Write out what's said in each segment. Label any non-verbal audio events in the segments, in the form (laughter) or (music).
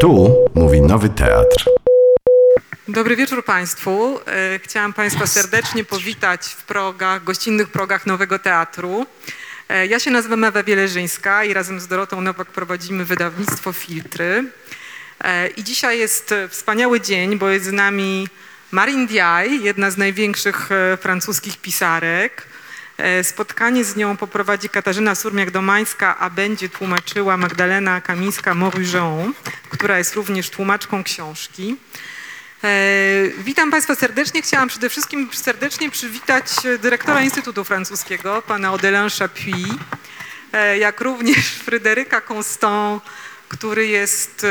Tu mówi Nowy Teatr. Dobry wieczór Państwu. E, Chciałam Państwa serdecznie powitać w progach, gościnnych progach Nowego Teatru. E, Ja się nazywam Ewa Wieleżyńska i razem z Dorotą Nowak prowadzimy wydawnictwo Filtry. E, I dzisiaj jest wspaniały dzień, bo jest z nami Marine Diaye, jedna z największych francuskich pisarek. E, Spotkanie z nią poprowadzi Katarzyna Surmiak-Domańska, a będzie tłumaczyła Magdalena Kamińska-Morujon, która jest również tłumaczką książki. E, Witam Państwa serdecznie. Chciałam przede wszystkim serdecznie przywitać dyrektora Instytutu Francuskiego, pana Odelin Chapuis, e, jak również Fryderyka Constant, który jest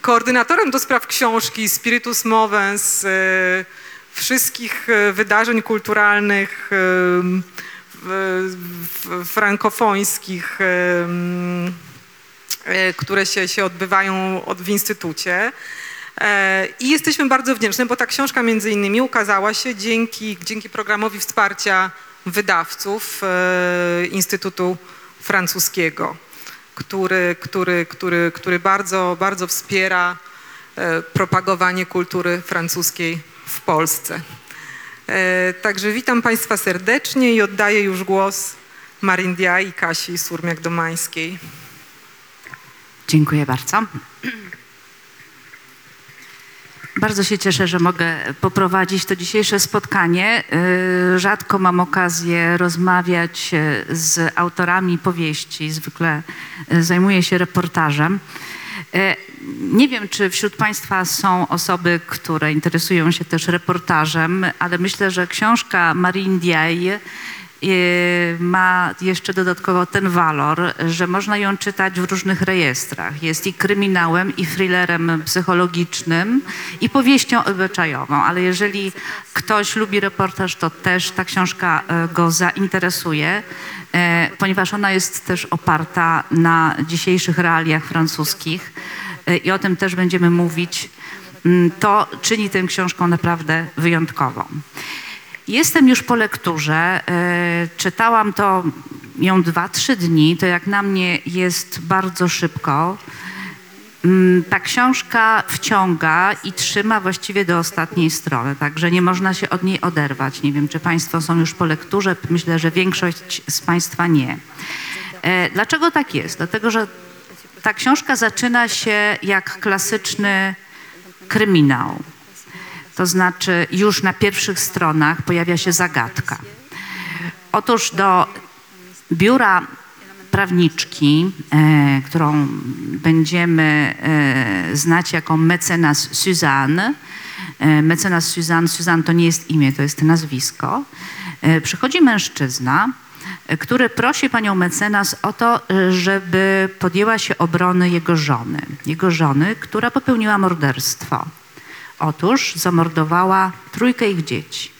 koordynatorem do spraw książki Spiritus Movens, wszystkich e, wydarzeń kulturalnych e, frankofońskich, e, które się, się odbywają od, w Instytucie. I jesteśmy bardzo wdzięczni, bo ta książka między innymi ukazała się dzięki, dzięki programowi wsparcia wydawców Instytutu Francuskiego, który, który, który, który bardzo, bardzo wspiera propagowanie kultury francuskiej w Polsce. E, Także witam Państwa serdecznie i oddaję już głos Marine Diaye i Kasi Surmiak-Domańskiej. Dziękuję bardzo. Bardzo się cieszę, że mogę poprowadzić to dzisiejsze spotkanie. Y, Rzadko mam okazję rozmawiać y, z autorami powieści, zwykle zajmuję się reportażem. Y, Nie wiem, czy wśród Państwa są osoby, które interesują się też reportażem, ale myślę, że książka Marine Diaye ma jeszcze dodatkowo ten walor, że można ją czytać w różnych rejestrach. Jest i kryminałem, i thrillerem psychologicznym, i powieścią obyczajową, ale jeżeli ktoś lubi reportaż, to też ta książka e, go zainteresuje, e, ponieważ ona jest też oparta na dzisiejszych realiach francuskich e, i o tym też będziemy mówić. Mm, To czyni tę książką naprawdę wyjątkową. Jestem już po lekturze. e, Czytałam to ją dwa, trzy dni. To jak na mnie jest bardzo szybko. Mm, Ta książka wciąga i trzyma właściwie do ostatniej strony, także nie można się od niej oderwać. Nie wiem, czy Państwo są już po lekturze. Myślę, że większość z Państwa nie. E, Dlaczego tak jest? Dlatego, że ta książka zaczyna się jak klasyczny kryminał. To znaczy, już na pierwszych stronach pojawia się zagadka. Otóż do biura prawniczki, e, którą będziemy e, znać jako mecenas Suzanne, e, mecenas Suzanne, Suzanne to nie jest imię, to jest nazwisko, e, przychodzi mężczyzna, e, który prosi panią mecenas o to, żeby podjęła się obrony jego żony. Jego żony, która popełniła morderstwo. Otóż zamordowała trójkę ich dzieci.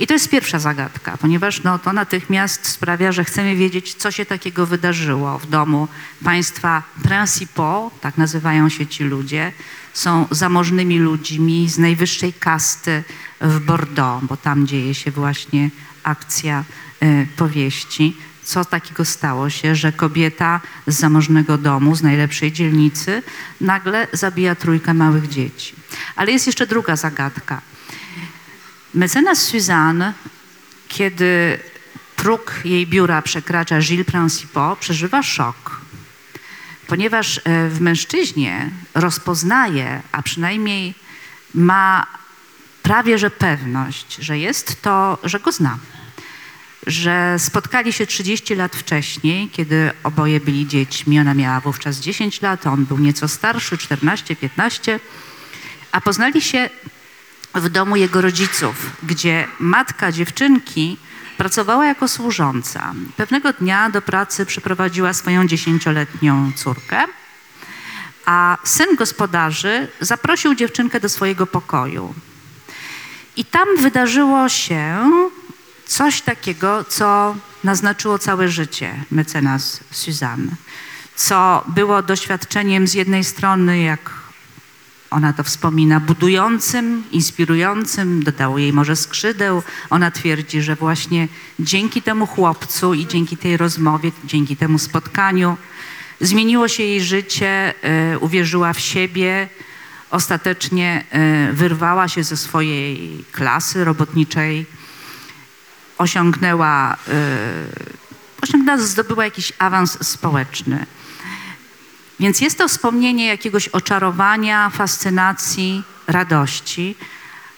I to jest pierwsza zagadka, ponieważ no, to natychmiast sprawia, że chcemy wiedzieć, co się takiego wydarzyło w domu państwa principaux, tak nazywają się ci ludzie, są zamożnymi ludźmi z najwyższej kasty w Bordeaux, bo tam dzieje się właśnie akcja y, powieści. Co takiego stało się, że kobieta z zamożnego domu, z najlepszej dzielnicy, nagle zabija trójkę małych dzieci. Ale jest jeszcze druga zagadka. Mecenas Suzanne, kiedy próg jej biura przekracza Gilles Principaux, przeżywa szok, ponieważ e, w mężczyźnie rozpoznaje, a przynajmniej ma prawie że pewność, że jest to, że go zna. Że spotkali się 30 lat wcześniej, kiedy oboje byli dziećmi. Ona miała wówczas 10 lat, on był nieco starszy, 14, 15, a poznali się w domu jego rodziców, gdzie matka dziewczynki pracowała jako służąca. Pewnego dnia do pracy przyprowadziła swoją dziesięcioletnią córkę, a syn gospodarzy zaprosił dziewczynkę do swojego pokoju. I tam wydarzyło się coś takiego, co naznaczyło całe życie mecenas Suzanne, co było doświadczeniem z jednej strony, jak ona to wspomina, budującym, inspirującym, dodało jej może skrzydeł. Ona twierdzi, że właśnie dzięki temu chłopcu i dzięki tej rozmowie, dzięki temu spotkaniu Zmieniło się jej życie, e, uwierzyła w siebie, ostatecznie e, wyrwała się ze swojej klasy robotniczej, osiągnęła, e, osiągnęła zdobyła jakiś awans społeczny. Więc jest to wspomnienie jakiegoś oczarowania, fascynacji, radości,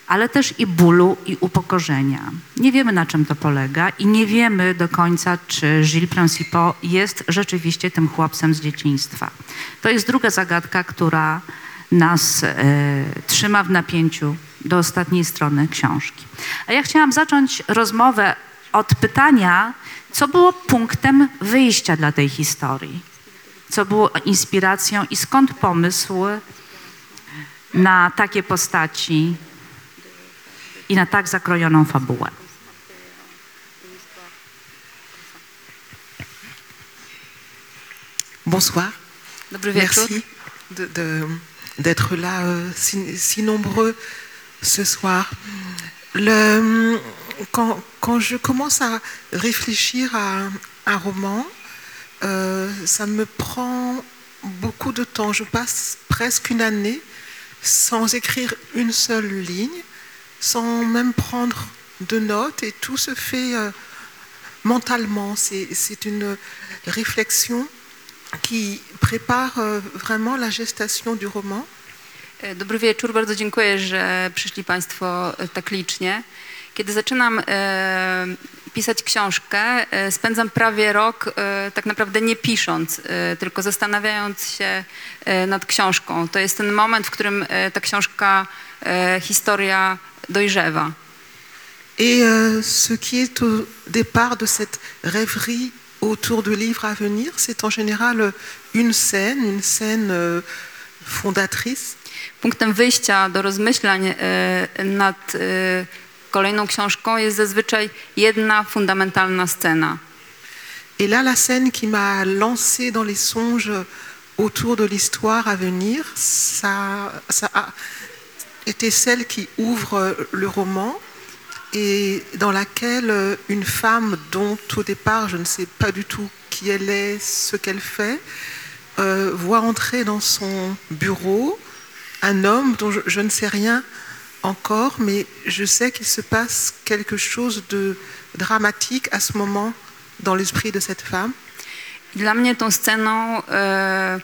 ale też i bólu i upokorzenia. Nie wiemy, na czym to polega i nie wiemy do końca, czy Gilles Principaux jest rzeczywiście tym chłopcem z dzieciństwa. To jest druga zagadka, która nas e, trzyma w napięciu do ostatniej strony książki. A ja chciałam zacząć rozmowę od pytania, co było punktem wyjścia dla tej historii, co było inspiracją i skąd pomysł na takie postaci i na tak zakrojoną fabułę? Bonsoir. Dobry wieczór. Merci d'être là euh, si, si nombreux ce soir. Le, quand, quand je commence à réfléchir à un roman, euh, ça me prend beaucoup de temps. Je passe presque une année sans écrire une seule ligne, sans même prendre de notes, et tout se fait euh, mentalement. C'est une réflexion qui prépare euh, vraiment la gestation du roman. E, Dobry wieczór, bardzo dziękuję, że przyszli Państwo e, tak licznie. Kiedy zaczynam e, pisać książkę, e, spędzam prawie rok e, tak naprawdę nie pisząc, e, tylko zastanawiając się nad książką. To jest ten moment, w którym ta książka, historia dojrzewa. Et euh, ce qui est au départ de cette rêverie autour de livres à venir, c'est en général une scène, une scène euh, fondatrice. Punktem wyjścia do rozmyślań nad Et là, la scène qui m'a lancée dans les songes autour de l'histoire à venir, ça, ça a été celle qui ouvre le roman et dans laquelle une femme dont au départ je ne sais pas du tout qui elle est, ce qu'elle fait, euh, voit entrer dans son bureau un homme dont je ne sais rien encore, mais je sais qu'il se passe quelque chose de dramatique à ce moment dans l'esprit de cette femme. Dla mnie tą sceną e,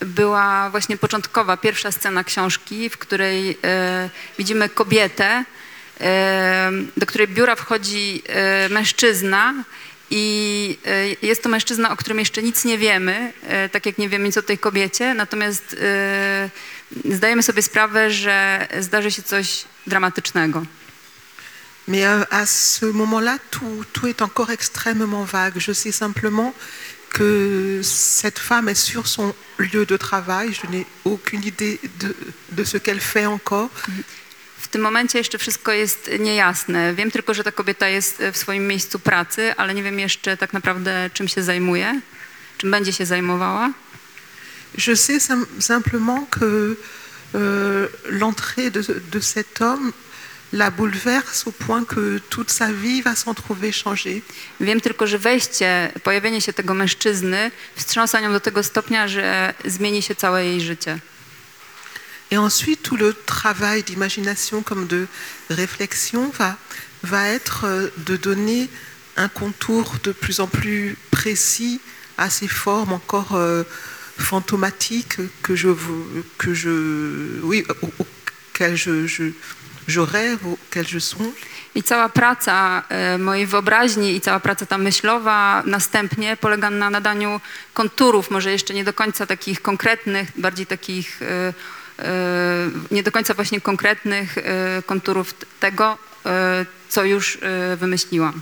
była właśnie początkowa, pierwsza scena książki, w której e, widzimy kobietę, e, do której biura wchodzi e, mężczyzna i e, jest to mężczyzna, o którym jeszcze nic nie wiemy, e, tak jak nie wiemy nic o tej kobiecie, natomiast zdajemy sobie sprawę, że zdarzy się coś dramatycznego. Mais euh, à ce moment-là, tout, tout est encore extrêmement vague. Je sais simplement que cette femme est sur son lieu de travail. Je n'ai aucune idée de, de ce qu'elle fait encore. W tym momencie jeszcze wszystko jest niejasne. Wiem tylko, że ta kobieta jest w swoim miejscu pracy, ale nie wiem jeszcze tak naprawdę, czym się zajmuje, czym będzie się zajmowała. Je sais sim- simplement que euh, l'entrée de, de cet homme la bouleverse au point que toute sa vie va s'en trouver changée. Wiem tylko, że wejście, pojawienie się tego mężczyzny wstrząsa nią do tego stopnia, że zmieni się całe jej życie. Et ensuite, tout le travail d'imagination comme de réflexion va, va être euh, de donner un contour de plus en plus précis à ces formes encore euh, fantomatiques que je, que je, oui, au- auxquelles je, je, je rêve, auxquelles je songe. I cała praca e, mojej wyobraźni i cała praca ta myślowa następnie polega na nadaniu konturów, może jeszcze nie do końca takich konkretnych, bardziej takich e, e, nie do końca właśnie konkretnych e, konturów tego, e, co już e, wymyśliłam.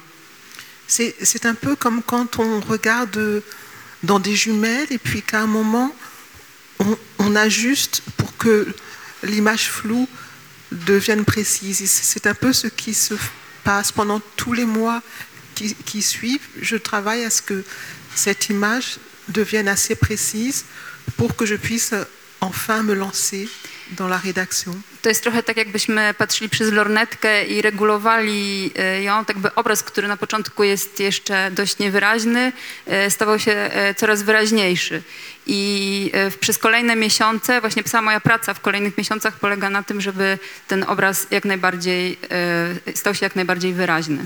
C'est un peu comme quand on regarde dans des jumelles et puis qu'à un moment, on, ajuste pour que l'image floue devienne précise. C'est un peu ce qui se passe pendant tous les mois qui, qui suivent. Je travaille à ce que cette image devienne assez précise pour que je puisse enfin me lancer dans la rédaction. To jest trochę tak, jakbyśmy patrzyli przez lornetkę i regulowali e, ją, tak by obraz, który na początku jest jeszcze dość niewyraźny, e, stawał się e, coraz wyraźniejszy. I przez kolejne miesiące, właśnie cała moja praca w kolejnych miesiącach polega na tym, żeby ten obraz jak najbardziej stał się jak najbardziej wyraźny.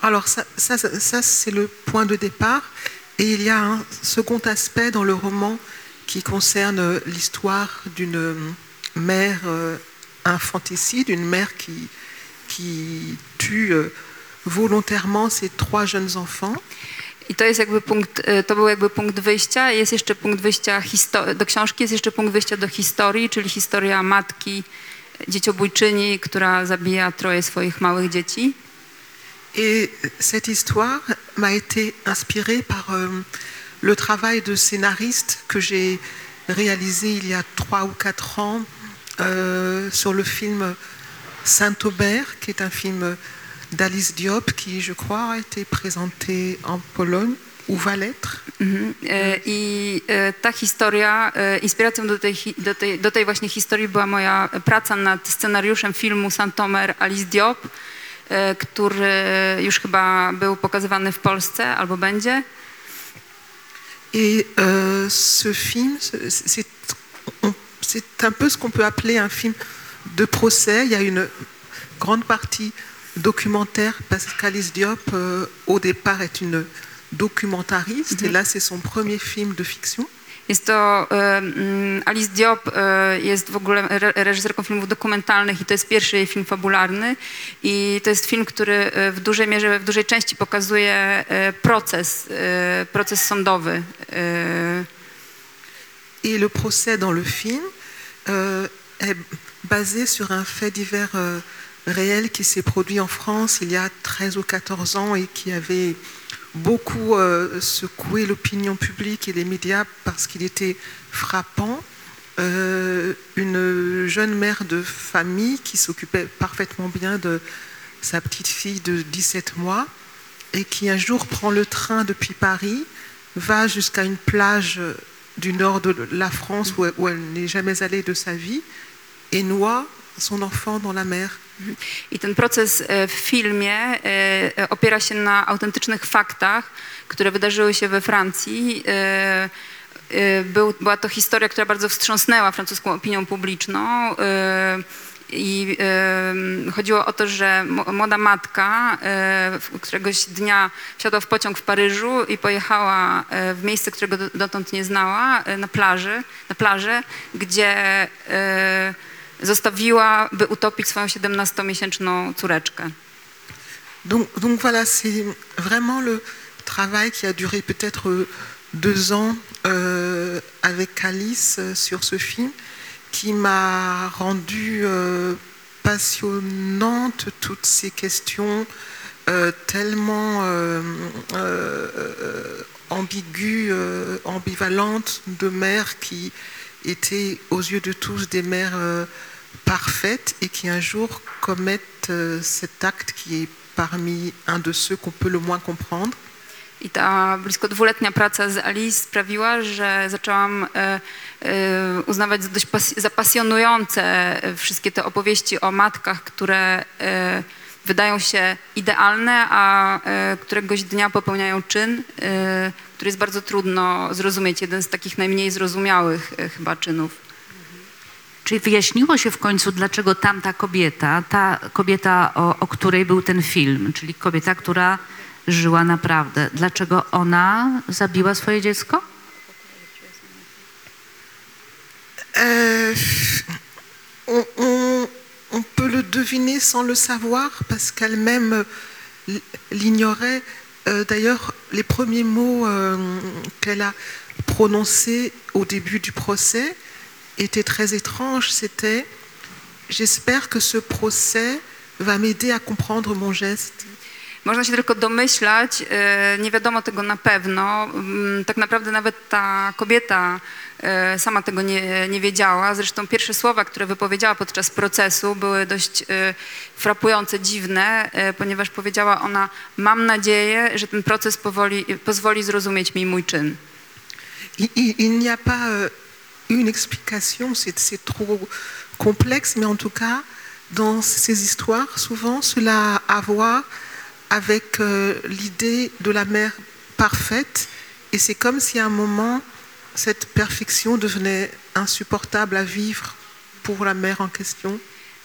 Alors ça, ça, ça- c'est le point de départ. Et il y a un second aspect dans le roman qui concerne euh, l'histoire d'une mère euh, infanticide, une mère qui, qui tue euh, volontairement ses trois jeunes enfants. I to jest jakby punkt, e, to był jakby punkt wyjścia. Jest jeszcze punkt wyjścia do książki, jest jeszcze punkt wyjścia do historii, czyli historia matki dzieciobójczyni, która zabija troje swoich małych dzieci. Et cette histoire m'a été inspirée par euh, le travail de scénariste que j'ai réalisé il y a trois ou quatre ans euh, sur le film Saint-Aubert, qui est un film d'Alice Diop qui, je crois, a été présenté en Pologne ou va l'être. Mhm. E, I e, ta historia, e, inspiracją do tej, hi- do, tej, do tej właśnie historii była moja praca nad scenariuszem filmu Santomer Alice Diop, e, który już chyba był pokazywany w Polsce albo będzie. Et euh, ce film, c'est- c'est un peu ce qu'on peut appeler un film de procès. Il y a une grande partie documentaire parce qu'Alice Diop, euh, au départ, est une documentariste. Et là, c'est son premier film de fiction. Jest to mm, Alice Diop e, jest w ogóle re- reżyserką filmów dokumentalnych i to jest pierwszy jej film fabularny i to jest film, który e, w dużej mierze, w dużej części pokazuje e, proces, e, proces sądowy. Et le procès dans le film euh, est basé sur un fait divers euh, réel qui s'est produit en France il y a 13 ou 14 ans et qui avait beaucoup euh, secoué l'opinion publique et les médias parce qu'il était frappant. Une jeune mère de famille qui s'occupait parfaitement bien de sa petite fille de 17 mois et qui un jour prend le train depuis Paris, va jusqu'à une plage du nord de la France où, où elle n'est jamais allée de sa vie et noie son enfant dans la mer. I ten proces e, w filmie e, opiera się na autentycznych faktach, które wydarzyły się we Francji. E, Był, była to historia, która bardzo wstrząsnęła francuską opinią publiczną. I e, chodziło o to, że młoda matka w- któregoś dnia wsiadła w pociąg w Paryżu i pojechała e, w miejsce, którego do- dotąd nie znała, e, na plaży, na plażę, gdzie e, zostawiła, by utopić swoją 17-miesięczną córeczkę. Donc, donc voilà, c'est vraiment le travail qui a duré peut-être deux ans euh, avec Alice euh, sur ce film, qui m'a rendu euh, passionnante toutes ces questions euh, tellement euh, ambiguës, ambivalentes de mères qui étaient aux yeux de tous des mères parfaites et qui un jour commettent cet acte qui est parmi un de ceux qu'on peut le moins comprendre. I ta blisko dwuletnia praca z Alice sprawiła, że zaczęłam e, e, uznawać za dość za pasjonujące e, wszystkie te opowieści o matkach, które wydają się idealne, a któregoś dnia popełniają czyn, który jest bardzo trudno zrozumieć. Jeden z takich najmniej zrozumiałych chyba czynów. Czyli wyjaśniło się w końcu, dlaczego tamta kobieta, ta kobieta, o, o której był ten film, czyli kobieta, która Euh, on, peut le deviner sans le savoir parce qu'elle-même l'ignorait. Euh, D'ailleurs, les premiers mots euh, qu'elle a prononcés au début du procès étaient très étranges. C'était J'espère que ce procès va m'aider à comprendre mon geste. Można się tylko domyślać, e, nie wiadomo tego na pewno. Mm, Tak naprawdę nawet ta kobieta e, sama tego nie, nie wiedziała. Zresztą pierwsze słowa, które wypowiedziała podczas procesu były dość e, frapujące, dziwne, ponieważ powiedziała ona, mam nadzieję, że ten proces powoli, pozwoli zrozumieć mi mój czyn. Il, il- n'y a pas euh, une explication, c'est trop complexe, mais en tout cas, dans ces histoires, souvent, cela a à voir avec euh, l'idée de la mère parfaite. Et c'est comme si à un moment, cette perfection devenait insupportable à vivre pour la mère en question.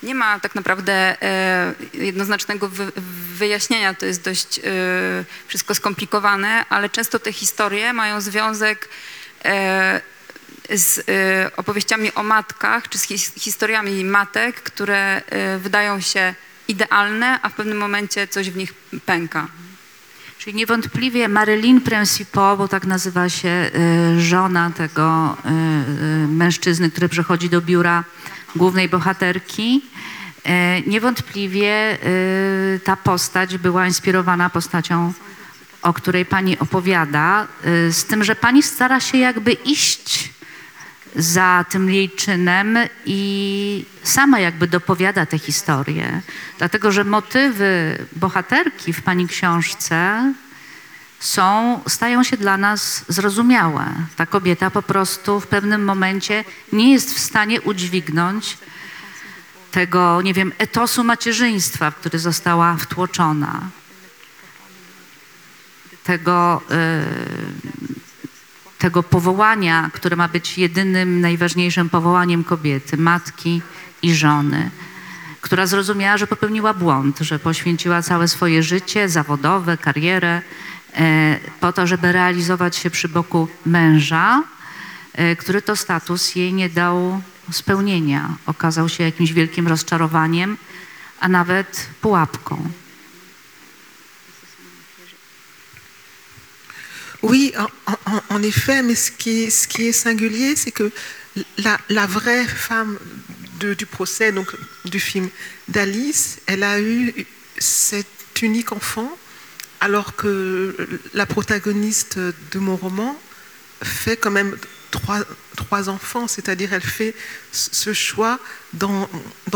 Nie ma tak naprawdę e, jednoznacznego wy, wyjaśnienia, to jest dość e, wszystko skomplikowane, ale często te historie mają związek e, z e, opowieściami o matkach, czy z his, historiami matek, które e, wydają się idealne, a w pewnym momencie coś w nich pęka. Czyli niewątpliwie Marilyn Principaux, bo tak nazywa się y, żona tego y, y, mężczyzny, który przychodzi do biura głównej bohaterki, y, niewątpliwie y, ta postać była inspirowana postacią, o której pani opowiada, z tym, że pani stara się jakby iść za tym jej czynem i sama jakby dopowiada tę historię. Dlatego, że motywy bohaterki w pani książce są, stają się dla nas zrozumiałe. Ta kobieta po prostu w pewnym momencie nie jest w stanie udźwignąć tego, nie wiem, etosu macierzyństwa, w który została wtłoczona. Tego, y, tego powołania, które ma być jedynym, najważniejszym powołaniem kobiety, matki i żony, która zrozumiała, że popełniła błąd, że poświęciła całe swoje życie zawodowe, karierę e, po to, żeby realizować się przy boku męża, e, który to status jej nie dał spełnienia. Okazał się jakimś wielkim rozczarowaniem, a nawet pułapką. Oui, en, effet, mais ce qui ce qui est singulier, c'est que la, la vraie femme du procès, donc du film d'Alice, elle a eu cet unique enfant, alors que la protagoniste de mon roman fait quand même trois, trois enfants, c'est-à-dire elle fait ce choix d'en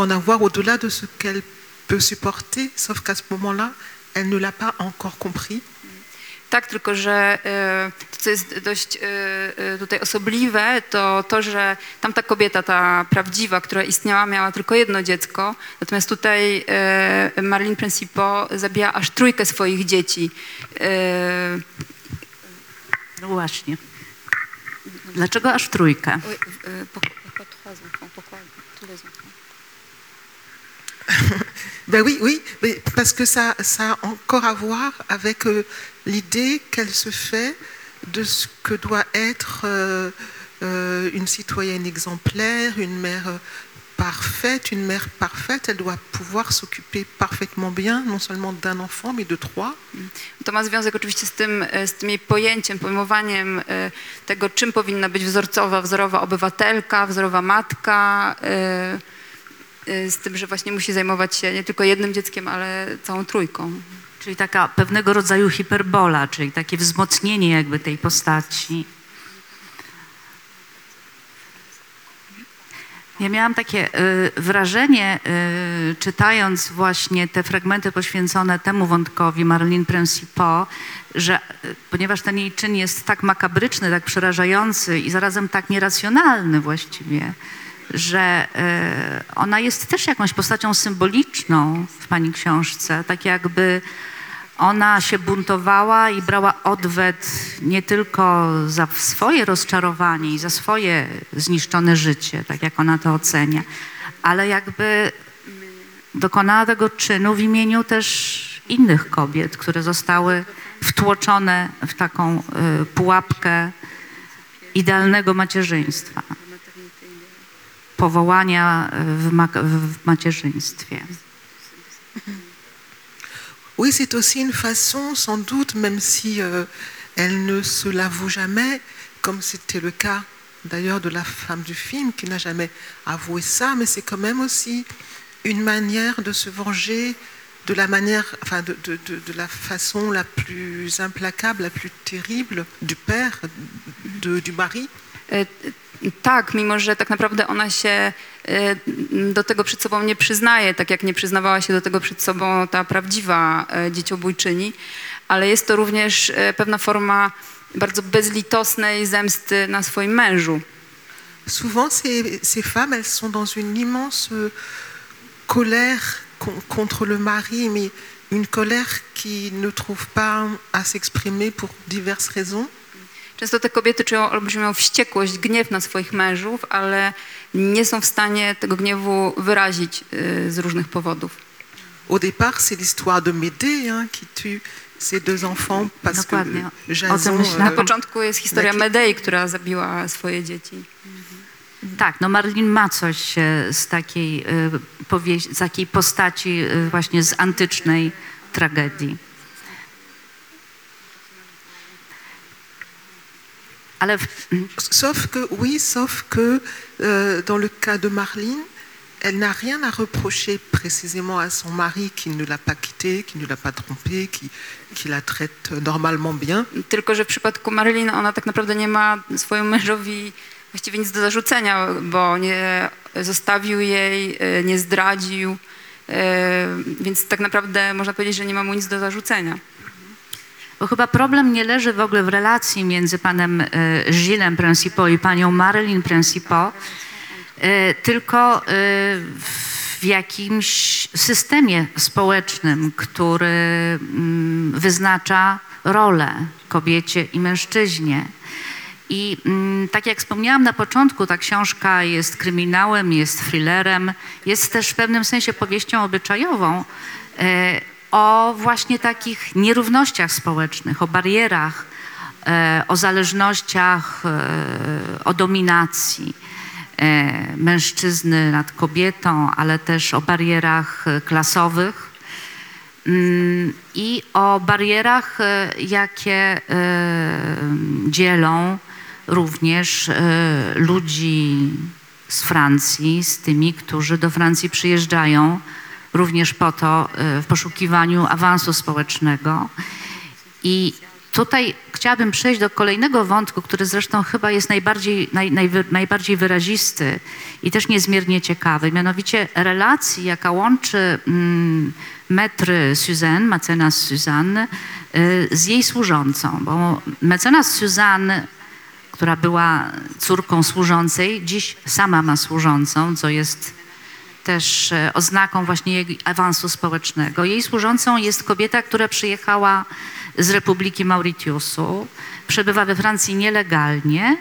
avoir au-delà de ce qu'elle peut supporter, sauf qu'à ce moment-là, elle ne l'a pas encore compris. Tak, tylko że e, to, co jest dość e, e, tutaj osobliwe, to to, że tamta kobieta, ta prawdziwa, która istniała, miała tylko jedno dziecko, natomiast tutaj e, Marlene Principaux zabija aż trójkę swoich dzieci. E, No właśnie. Dlaczego aż trójkę? (laughs) Ben oui, oui, parce que ça, ça a encore à voir avec euh, l'idée qu'elle se fait de ce que doit être euh, euh, une citoyenne exemplaire, une mère parfaite. Une mère parfaite, elle doit pouvoir s'occuper parfaitement bien, non seulement d'un enfant, mais de trois. To ma związek oczywiście z tym, e, z pojęciem, pojmowaniem e, tego, czym z tym, że właśnie musi zajmować się nie tylko jednym dzieckiem, ale całą trójką. Czyli taka pewnego rodzaju hiperbola, czyli takie wzmocnienie jakby tej postaci. Ja miałam takie y, wrażenie, y, czytając właśnie te fragmenty poświęcone temu wątkowi Marlene Principaux, że y, ponieważ ten jej czyn jest tak makabryczny, tak przerażający i zarazem tak nieracjonalny właściwie, że y, ona jest też jakąś postacią symboliczną w pani książce, tak jakby ona się buntowała i brała odwet nie tylko za swoje rozczarowanie i za swoje zniszczone życie, tak jak ona to ocenia, ale jakby dokonała tego czynu w imieniu też innych kobiet, które zostały wtłoczone w taką y, pułapkę idealnego macierzyństwa, powołania w, ma- w macierzyństwie. Oui, c'est aussi une façon, sans doute, même si euh, elle ne se l'avoue jamais, comme c'était le cas d'ailleurs de la femme du film qui n'a jamais avoué ça, mais c'est quand même aussi une manière de se venger de la manière, enfin de, de- de- de la façon la plus implacable, la plus terrible du père, de- du mari. E, Tak, mimo że tak naprawdę ona się e, do tego przed sobą nie przyznaje, tak jak nie przyznawała się do tego przed sobą ta prawdziwa e, dzieciobójczyni, ale jest to również e, pewna forma bardzo bezlitosnej zemsty na swoim mężu. souvent ces, ces femmes, elles sont dans une immense euh, colère con- contre le mari, mais une colère qui ne trouve pas à s'exprimer pour diverses raisons. Często te kobiety czują olbrzymią wściekłość, gniew na swoich mężów, ale nie są w stanie tego gniewu wyrazić y, z różnych powodów. Au départ, c'est l'histoire de Médée hein, qui tue ses deux enfants parce Dokładnie. que Jason, myślałam. Na euh, początku jest historia Medei, która zabiła swoje dzieci. Tak, no Marlin ma coś e, z takiej, e, z takiej postaci e, właśnie z antycznej tragedii. Ale w, Sauf que, oui, sauf que euh, dans le cas de Marlene, elle n'a rien à reprocher précisément à son mari qui ne l'a pas quittée, qui ne l'a pas trompée, qui, qui la traite normalement bien. Tylko, że w przypadku Marilyn ona tak naprawdę nie ma swojemu mężowi właściwie nic do zarzucenia, bo nie zostawił jej, y, nie zdradził, y, więc tak naprawdę można powiedzieć, że nie ma mu nic do zarzucenia. Bo chyba problem nie leży w ogóle w relacji między panem e, Gillesem Principaux i panią Marilyn Principaux, e, tylko e, w jakimś systemie społecznym, który mm, wyznacza rolę kobiecie i mężczyźnie. I mm, tak jak wspomniałam na początku, ta książka jest kryminałem, jest thrillerem, jest też w pewnym sensie powieścią obyczajową o właśnie takich nierównościach społecznych, o barierach, e, o zależnościach, e, o dominacji e, mężczyzny nad kobietą, ale też o barierach klasowych mm, i o barierach, jakie dzielą również ludzi z Francji z tymi, którzy do Francji przyjeżdżają również po to e, w poszukiwaniu awansu społecznego. I tutaj chciałabym przejść do kolejnego wątku, który zresztą chyba jest najbardziej, naj, najwy, najbardziej wyrazisty i też niezmiernie ciekawy, mianowicie relacji, jaka łączy mm, metry Suzanne, mecenas Suzanne, y, z jej służącą, bo mecenas Suzanne, która była córką służącej, dziś sama ma służącą, co jest też e, oznaką właśnie jej awansu społecznego. Jej służącą jest kobieta, która przyjechała z Republiki Mauritiusu, przebywa we Francji nielegalnie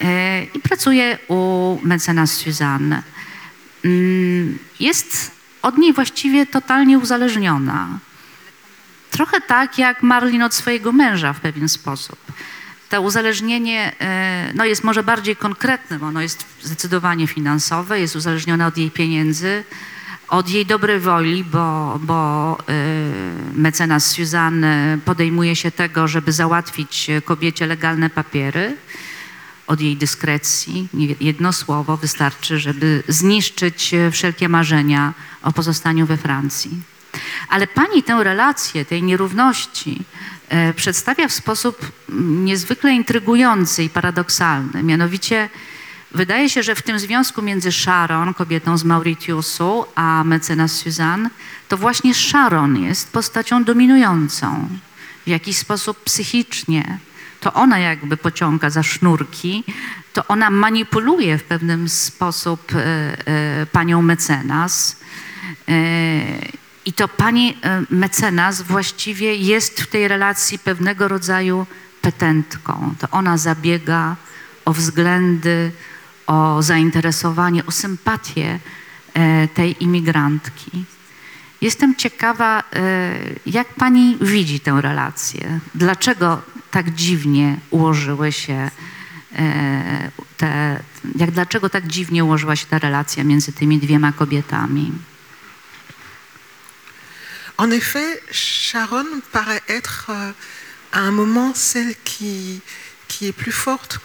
e, i pracuje u mecenas Suzanne. Mm, Jest od niej właściwie totalnie uzależniona. Trochę tak jak Marlin od swojego męża w pewien sposób. To uzależnienie e, no jest może bardziej konkretne, bo ono jest zdecydowanie finansowe, jest uzależnione od jej pieniędzy, od jej dobrej woli, bo, bo e, mecenas Suzanne podejmuje się tego, żeby załatwić kobiecie legalne papiery, od jej dyskrecji. Jedno słowo wystarczy, żeby zniszczyć e, wszelkie marzenia o pozostaniu we Francji. Ale pani tę relację, tej nierówności e, przedstawia w sposób mm, niezwykle intrygujący i paradoksalny. Mianowicie wydaje się, że w tym związku między Sharon, kobietą z Mauritiusu, a mecenas Suzanne, to właśnie Sharon jest postacią dominującą. W jakiś sposób psychicznie. To ona jakby pociąga za sznurki, to ona manipuluje w pewnym sposób e, e, panią mecenas. I to pani e, mecenas właściwie jest w tej relacji pewnego rodzaju petentką. To ona zabiega o względy, o zainteresowanie, o sympatię e, tej imigrantki. Jestem ciekawa, e, jak pani widzi tę relację? Dlaczego tak dziwnie ułożyły się te, jak, dlaczego tak dziwnie ułożyła się ta relacja między tymi dwiema kobietami? En effet, Sharon paraît être euh, à un moment celle qui, qui est plus forte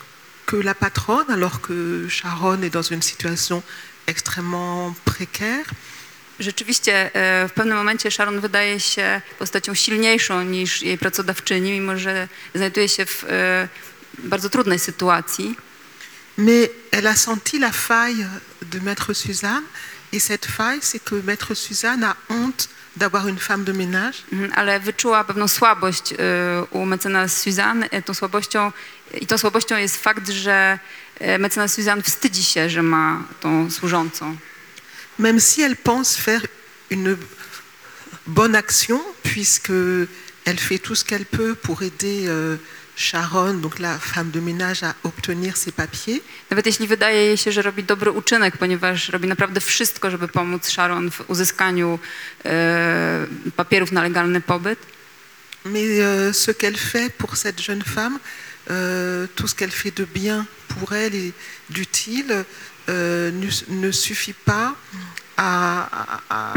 que la patronne, alors que Sharon est dans une situation extrêmement précaire. Rzeczywiście e, w pewnym momencie Sharon wydaje się postacią silniejszą niż jej pracodawczyni, mimo że znajduje się w e, bardzo trudnej sytuacji. Mais elle a senti la faille de Maître Suzanne, et cette faille, c'est que Maître Suzanne a honte d'avoir une femme de ménage. Ale wyczuła pewną słabość y, u mecenas Suzanne. Tą słabością, I tą słabością jest fakt, że mecenas Suzanne wstydzi się, że ma tą służącą. Même si elle pense faire une bonne action, puisque elle fait tout ce qu'elle peut pour aider euh, Sharon, donc la femme de ménage, à obtenir ses papiers. Nawet jeśli wydaje jej się, że robi dobry uczynek, ponieważ robi naprawdę wszystko, żeby pomóc Sharon w uzyskaniu e, papierów na legalny pobyt, Mais euh, ce qu'elle fait pour cette jeune femme, euh, tout ce qu'elle fait de bien pour elle et d'utile, euh, ne, ne suffit pas à, à- à-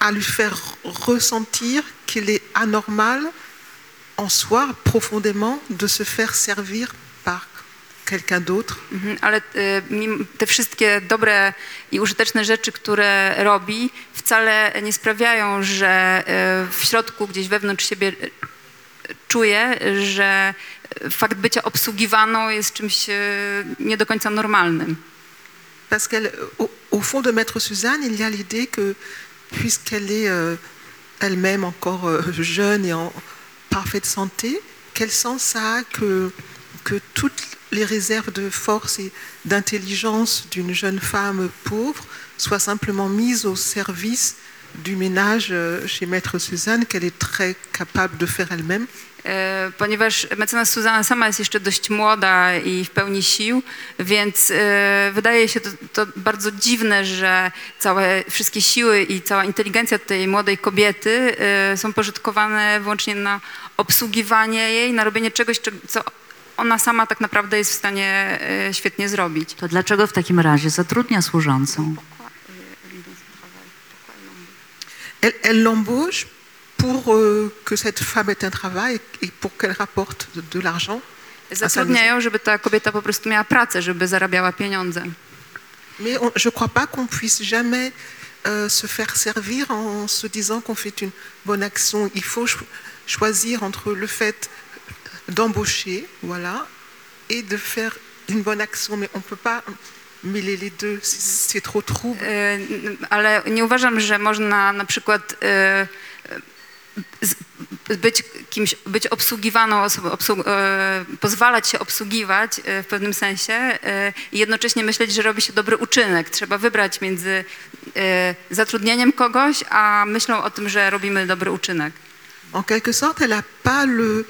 à lui faire ressentir qu'il est anormal en soi, profondément, de se faire servir par quelqu'un d'autre. Mhm, ale mim- te wszystkie dobre i użyteczne rzeczy, które robi, wcale nie sprawiają, że e, w środku, gdzieś wewnątrz siebie e, czuje, że fakt bycia obsługiwaną jest czymś nie do końca normalnym. Parce qu'elle, au, au fond de Maître Suzanne, il y a l'idée que, puisqu'elle est euh, elle-même encore euh, jeune et en parfaite santé, quel sens ça a que, que toutes les réserves de force et d'intelligence d'une jeune femme pauvre soient simplement mises au service du ménage euh, chez Maître Suzanne, qu'elle est très capable de faire elle-même? E, ponieważ mecenas Suzanna sama jest jeszcze dość młoda i w pełni sił, więc e, wydaje się to, to bardzo dziwne, że całe, wszystkie siły i cała inteligencja tej młodej kobiety e, są pożytkowane wyłącznie na obsługiwanie jej, na robienie czegoś, czego- co ona sama tak naprawdę jest w stanie e, świetnie zrobić. To dlaczego w takim razie zatrudnia służącą? L'embauche pour euh, que cette femme ait un travail et pour qu'elle rapporte de, l'argent. Zatrudniają, żeby ta kobieta po prostu miała pracę, żeby zarabiała pieniądze. Mais on- je crois pas qu'on puisse jamais euh, se faire servir en se disant qu'on fait une bonne action. Il faut choisir entre le fait d'embaucher, voilà, et de faire une bonne action. Mais on ne peut pas. E, ale nie uważam, że można na przykład e, być kimś, być obsługiwaną osobą, obsług, e, pozwalać się obsługiwać w pewnym sensie i jednocześnie myśleć, że robi się dobry uczynek. Trzeba wybrać między zatrudnieniem kogoś, a myślą o tym, że robimy dobry uczynek. En quelque sorte, elle n'a pas le,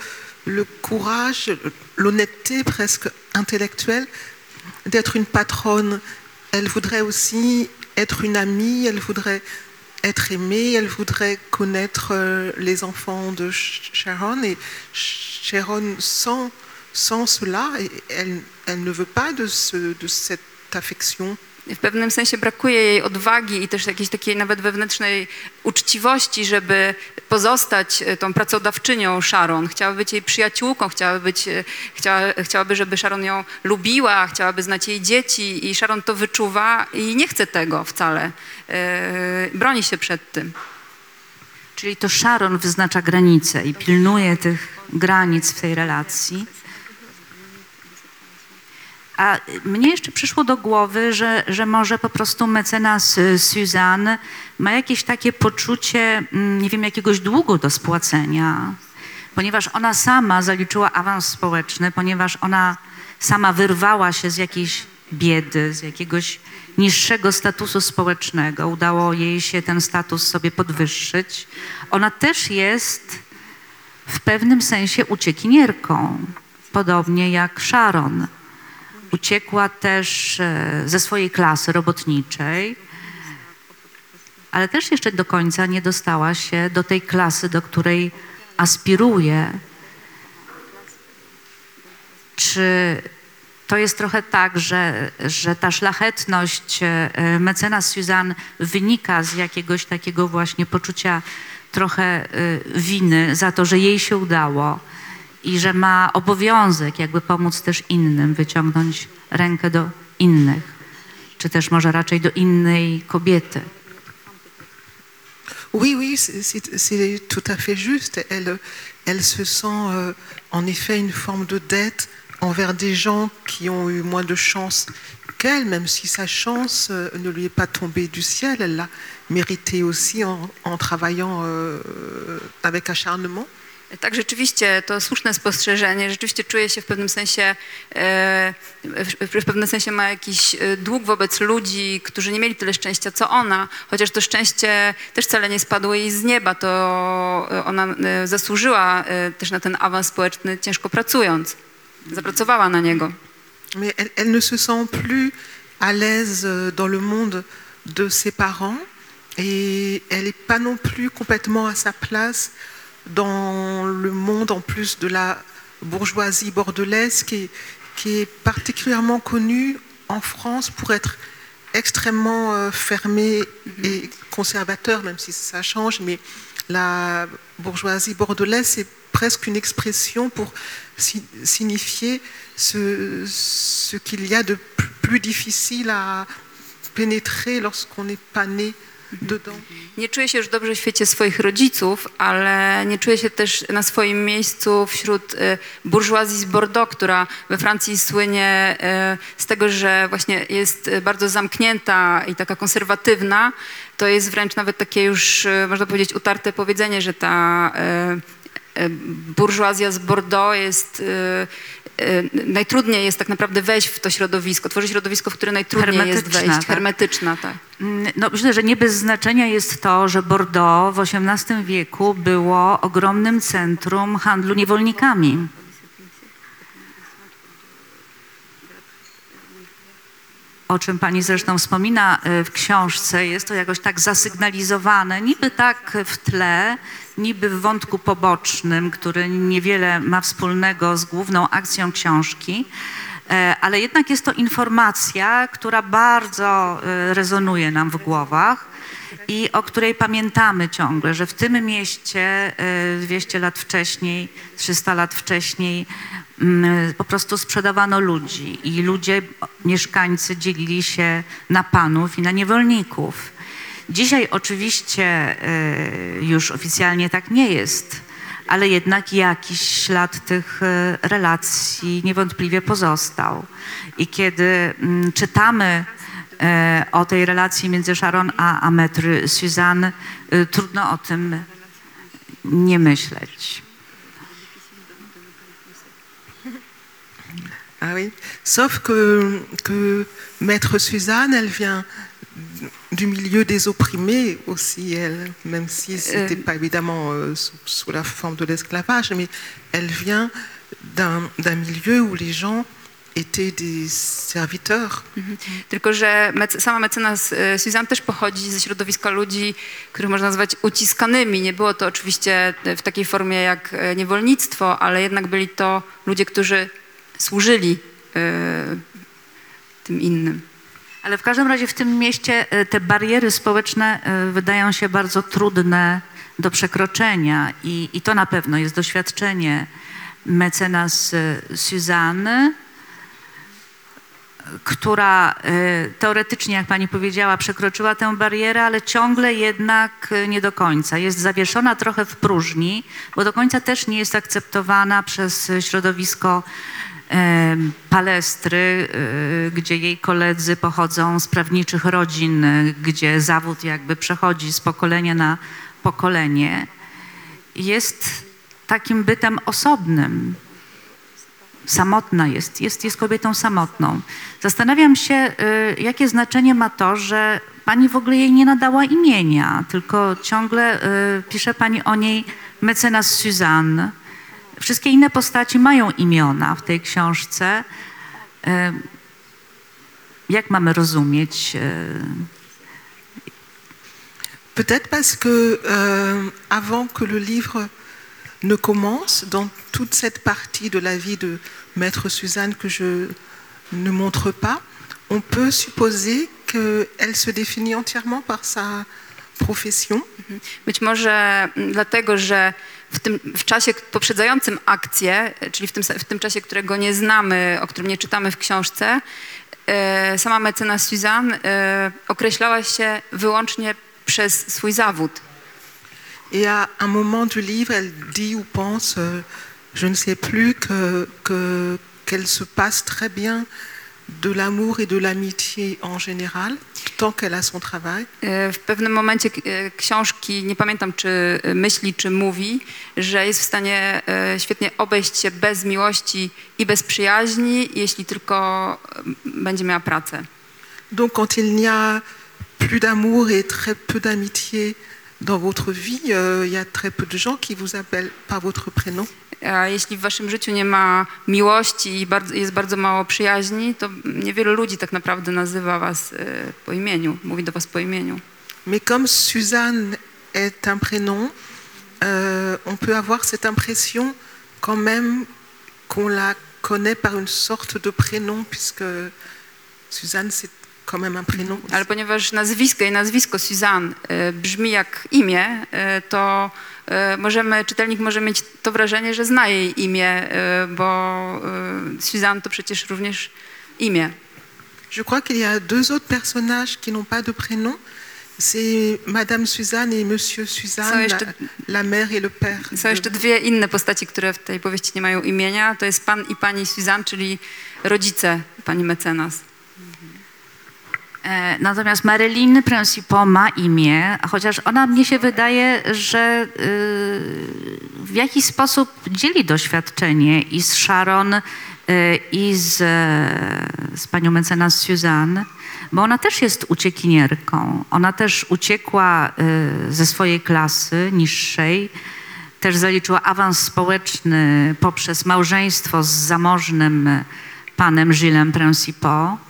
courage, l'honnêteté presque intellectuelle d'être une patronne. Elle voudrait aussi être une amie, elle voudrait être aimée, elle voudrait connaître euh, les enfants de Sh- Sharon. Et Sharon, sans cela, elle, ne veut pas de cette affection. W pewnym sensie brakuje jej odwagi i też jakiejś takiej nawet wewnętrznej uczciwości, żeby pozostać e, tą pracodawczynią Sharon. Chciałaby być jej przyjaciółką, chciałaby, być, e, chciała, chciałaby, żeby Sharon ją lubiła, chciałaby znać jej dzieci i Sharon to wyczuwa i nie chce tego wcale. E, broni się przed tym. Czyli to Sharon wyznacza granice i pilnuje tych granic w tej relacji. A mnie jeszcze przyszło do głowy, że, że może po prostu mecenas y, Suzanne ma jakieś takie poczucie, mm, nie wiem, jakiegoś długu do spłacenia, ponieważ ona sama zaliczyła awans społeczny, ponieważ ona sama wyrwała się z jakiejś biedy, z jakiegoś niższego statusu społecznego. Udało jej się ten status sobie podwyższyć. Ona też jest w pewnym sensie uciekinierką, podobnie jak Sharon. Uciekła też e, ze swojej klasy robotniczej, ale też jeszcze do końca nie dostała się do tej klasy, do której aspiruje. Czy to jest trochę tak, że, że ta szlachetność e, mecenas Suzanne wynika z jakiegoś takiego właśnie poczucia trochę e, winy za to, że jej się udało i że ma obowiązek jakby pomóc też innym, wyciągnąć rękę do innych, czy też może raczej do innej kobiety. Oui, oui, c'est- tout à fait juste. Elle, elle se sent euh, en effet une forme de dette envers des gens qui ont eu moins de chance qu'elle, même si sa chance euh, ne lui est pas tombée du ciel. Elle l'a méritée aussi en, en travaillant euh, avec acharnement. Tak, rzeczywiście, to słuszne spostrzeżenie. Rzeczywiście czuje się w pewnym sensie, e, w, pewnym sensie ma jakiś e, dług wobec ludzi, którzy nie mieli tyle szczęścia, co ona, chociaż to szczęście też wcale nie spadło jej z nieba, to e, ona zasłużyła też na ten awans społeczny ciężko pracując. Zapracowała na niego. Mais elle, elle ne se sent plus à l'aise dans le monde de ses parents et elle n'est pas non plus complètement à sa place dans le monde en plus de la bourgeoisie bordelaise qui est, particulièrement connue en France pour être extrêmement euh, fermée et conservateur, même si ça change, mais la bourgeoisie bordelaise, c'est presque une expression pour si- signifier ce, qu'il y a de plus- difficile à pénétrer lorsqu'on n'est pas né. Nie czuje się już dobrze w świecie swoich rodziców, ale nie czuje się też na swoim miejscu wśród e, burżuazji z Bordeaux, która we Francji słynie e, z tego, że właśnie jest bardzo zamknięta i taka konserwatywna. To jest wręcz nawet takie już, e, można powiedzieć, utarte powiedzenie, że ta burżuazja z Bordeaux jest... e, Najtrudniej jest tak naprawdę wejść w to środowisko, tworzyć środowisko, w które najtrudniej jest wejść. tak? Hermetyczna, tak. Mm, No, myślę, że nie bez znaczenia jest to, że Bordeaux w XVIII wieku było ogromnym centrum handlu niewolnikami. O czym pani zresztą wspomina y, w książce, jest to jakoś tak zasygnalizowane, niby tak w tle, niby w wątku pobocznym, który niewiele ma wspólnego z główną akcją książki. E, ale jednak jest to informacja, która bardzo e, rezonuje nam w głowach i o której pamiętamy ciągle, że w tym mieście e, 200 lat wcześniej, 300 lat wcześniej mm, po prostu sprzedawano ludzi i ludzie, mieszkańcy dzielili się na panów i na niewolników. Dzisiaj oczywiście e, już oficjalnie tak nie jest ale jednak jakiś ślad tych e, relacji niewątpliwie pozostał. I kiedy mm, czytamy e, o tej relacji między Sharon a, a Suzanne, trudno o tym nie myśleć. Ah oui. Sauf que, que Maître Suzanne, elle vient du milieu des opprimés aussi, elle, même si ce n'était Euh. pas évidemment euh, sous, sous la forme de l'esclavage, mais elle vient d'un milieu où les gens étaient des serviteurs. Tylko, że sama mecenas e, Suzanne też pochodzi ze środowiska ludzi, których można nazwać uciskanymi. Nie było to oczywiście w takiej formie jak e, niewolnictwo, ale jednak byli to ludzie, którzy służyli e, tym innym. Ale w każdym razie w tym mieście e, te bariery społeczne e, wydają się bardzo trudne do przekroczenia i, i to na pewno jest doświadczenie mecenas e, Suzanne, która teoretycznie, jak pani powiedziała, przekroczyła tę barierę, ale ciągle jednak nie do końca. Jest zawieszona trochę w próżni, bo do końca też nie jest akceptowana przez środowisko palestry, e, gdzie jej koledzy pochodzą z prawniczych rodzin, e, gdzie zawód jakby przechodzi z pokolenia na pokolenie. Jest takim bytem osobnym samotna jest, jest, jest kobietą samotną. Zastanawiam się, y, jakie znaczenie ma to, że pani w ogóle jej nie nadała imienia, tylko ciągle y, pisze pani o niej mecenas Suzanne. Wszystkie inne postaci mają imiona w tej książce. Y, Jak mamy rozumieć? y, Peut-être parce que euh, avant que le livre ne commence, dans toute cette partie de la vie de Maître Suzanne que je ne montre pas, on peut supposer qu'elle se définit entièrement par sa profession. Być może dlatego, że w, tym, w czasie poprzedzającym akcję, czyli w tym, w tym czasie, którego nie znamy, o którym nie czytamy w książce, e, sama mecenas Suzanne e, określała się wyłącznie przez swój zawód. Et à un moment du livre, elle dit ou pense, euh, je ne sais plus, que- que- qu'elle se passe très bien de l'amour et de l'amitié en général, tant qu'elle a son travail. E, W pewnym momencie e, książki, nie pamiętam czy e, myśli, czy mówi, że jest w stanie świetnie obejść się bez miłości i bez przyjaźni, jeśli tylko będzie miała pracę. Donc quand il n'y a plus d'amour et très peu d'amitié dans votre vie, euh, il y a très peu de gens qui vous appellent par votre prénom. Jeśli w waszym życiu nie ma miłości i bardzo, jest bardzo mało przyjaźni, to niewielu ludzi tak naprawdę nazywa was e, po imieniu, mówi do was po imieniu. Mais comme Suzanne est un prénom, euh, on peut avoir cette impression quand même qu'on la connaît par une sorte de prénom, puisque Suzanne, c'est Ale ponieważ nazwisko i nazwisko Suzanne e, brzmi jak imię, e, to e, możemy, czytelnik może mieć to wrażenie, że zna jej imię, bo Suzanne to przecież również imię. Je crois qu'il y a deux autres personnages qui n'ont pas de prénom. C'est Madame Suzanne et Monsieur Suzanne, Ça, je la, te- la mère et le père. Są jeszcze dwie inne postaci, które w tej powieści nie mają imienia. To jest pan i pani Suzanne, czyli rodzice pani mecenas. E, Natomiast Marilyn Principaux ma imię, chociaż ona mnie się wydaje, że y, w jakiś sposób dzieli doświadczenie i z Sharon, y, i z, z panią mecenas Suzanne, bo ona też jest uciekinierką. Ona też uciekła y, ze swojej klasy niższej, też zaliczyła awans społeczny poprzez małżeństwo z zamożnym panem Gillesem Principaux.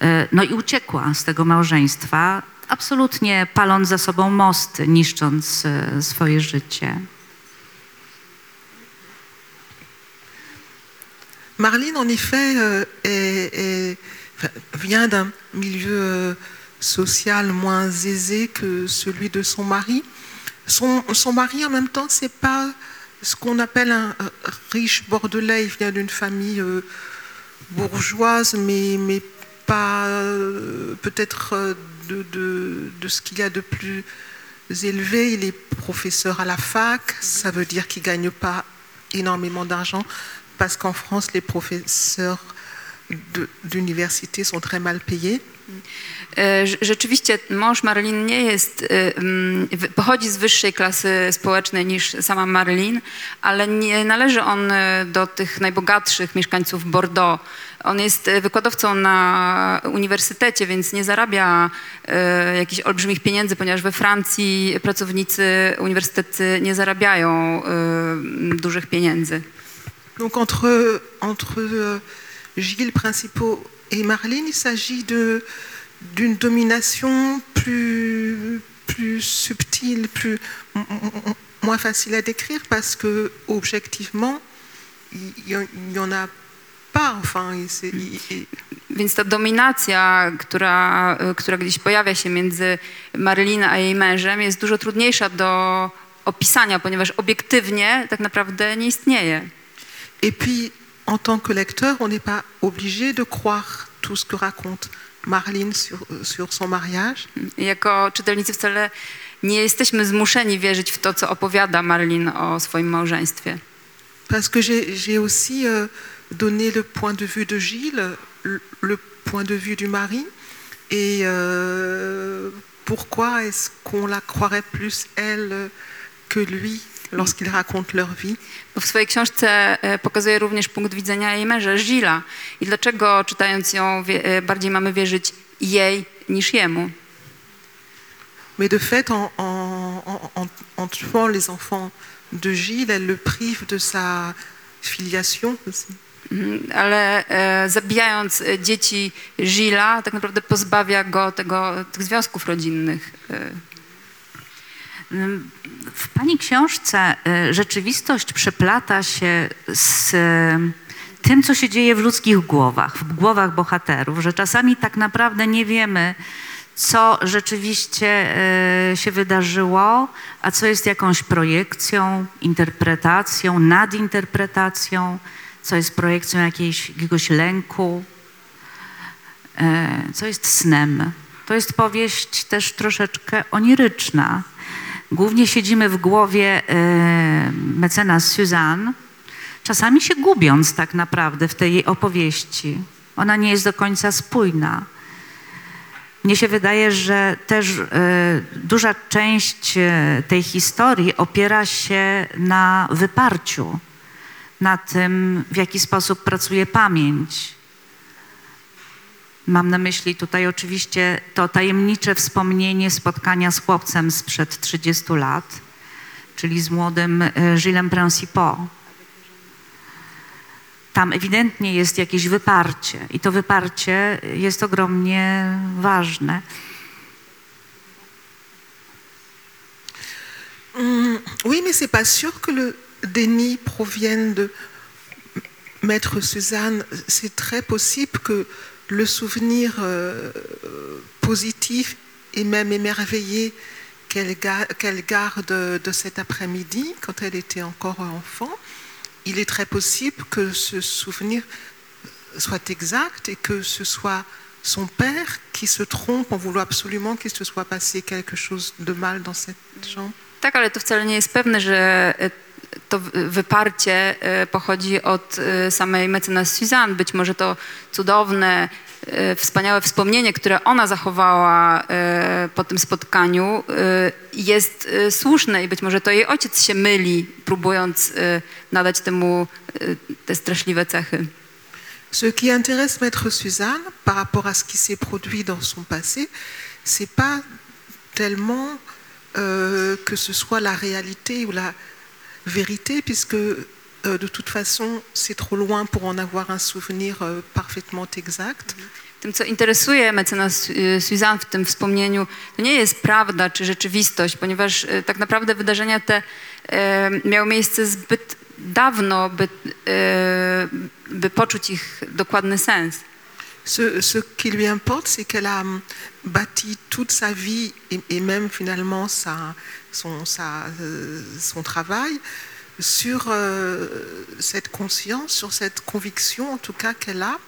E, No i uciekła z tego małżeństwa, absolutnie paląc za sobą mosty, niszcząc e, swoje życie. Marlene, en effet, euh, est- est- vient d'un milieu euh, social moins aisé que celui de son mari. Son, son mari, en même temps, c'est pas ce qu'on appelle un euh, riche bordelais. Il vient d'une famille bourgeoise, mais, mais pas euh, peut-être euh, de, de- de ce qu'il y a de plus élevé. Il est professeur à la fac, ça veut dire qu'il ne gagne pas énormément d'argent, parce qu'en France, les professeurs d'université sont très mal payés. E, rze- Rzeczywiście mąż Marilyn nie jest, e, mm, pochodzi z wyższej klasy społecznej niż sama Marilyn, ale nie należy on e, do tych najbogatszych mieszkańców Bordeaux. On jest e, wykładowcą na uniwersytecie, więc nie zarabia e, jakichś olbrzymich pieniędzy, ponieważ we Francji pracownicy uniwersytety nie zarabiają m, dużych pieniędzy. Donc entre, entre Gilles Principaux et Marlene, il s'agit d'une domination plus, plus subtile, plus, moins facile à décrire, parce que objectivement, il n'y en a pas. Enfin, il- c'est- il- Więc ta dominacja, która, która gdzieś pojawia się między Marylin a jej mężem, jest dużo trudniejsza do opisania, ponieważ obiektywnie tak naprawdę nie istnieje. Et puis, en tant que lecteur, on n'est pas obligé de croire tout ce que raconte Marlene sur, sur son mariage. Jako czytelnicy wcale nie jesteśmy zmuszeni wierzyć w to, co opowiada Marlin o swoim małżeństwie. Parce que j'ai aussi euh, donné le point de vue de Gilles, le, point de vue du mari. Et euh, pourquoi est-ce qu'on la croirait plus, elle, que lui, lorsqu'ils racontent leur vie? W swojej książce e, pokazuje również punkt widzenia jej męża, Gila. I dlaczego czytając ją e, bardziej mamy wierzyć jej niż jemu? Mais de fait, en- en- en- en tuant les enfants de Gilles, elle le prive de sa filiation aussi. Mhm, Ale e, zabijając e, dzieci Gila, tak naprawdę pozbawia go tego, tych związków rodzinnych. E, W pani książce rzeczywistość przeplata się z tym, co się dzieje w ludzkich głowach, w głowach bohaterów, że czasami tak naprawdę nie wiemy, co rzeczywiście się wydarzyło, a co jest jakąś projekcją, interpretacją, nadinterpretacją, co jest projekcją jakiejś, jakiegoś lęku, e, co jest snem. To jest powieść też troszeczkę oniryczna. Głównie siedzimy w głowie e, mecenas Suzanne, czasami się gubiąc tak naprawdę w tej jej opowieści. Ona nie jest do końca spójna. mnie się wydaje, że też e, duża część tej historii opiera się na wyparciu, na tym, w jaki sposób pracuje pamięć. Mam na myśli tutaj oczywiście to tajemnicze wspomnienie spotkania z chłopcem sprzed 30 lat, czyli z młodym e, Gillesem Principaux. Tam ewidentnie jest jakieś wyparcie i to wyparcie jest ogromnie ważne. Hum, oui, mais c'est pas sûr que le déni provienne de Maître Suzanne. C'est très possible que le souvenir euh, positif et même émerveillé qu'elle ga- qu'elle garde de cet après-midi, quand elle était encore enfant, il est très possible que ce souvenir soit exact et que ce soit son père qui se trompe en voulant absolument qu'il se soit passé quelque chose de mal dans cette chambre. E, to wyparcie e, pochodzi od e, samej mecenas Suzanne. Być może to cudowne, e, wspaniałe wspomnienie, które ona zachowała po tym spotkaniu, jest słuszne i być może to jej ojciec się myli, próbując nadać temu te straszliwe cechy. Ce qui intéresse Maître Suzanne par rapport à ce qui s'est produit dans son passé, c'est pas tellement euh, que ce soit la réalité ou la vérité, puisque euh, de toute façon c'est trop loin pour en avoir un souvenir euh, parfaitement exact. Tym, co interesuje mecenas y, Suzanne w tym wspomnieniu, to nie jest prawda czy rzeczywistość, ponieważ y, tak naprawdę wydarzenia te e, miały miejsce zbyt dawno, by, by poczuć ich dokładny sens. Ce, ce qui lui importe, c'est qu'elle a bâti toute sa vie et, et même finalement sa, son, sa, euh, son travail sur euh, cette conscience, sur cette conviction en tout cas qu'elle a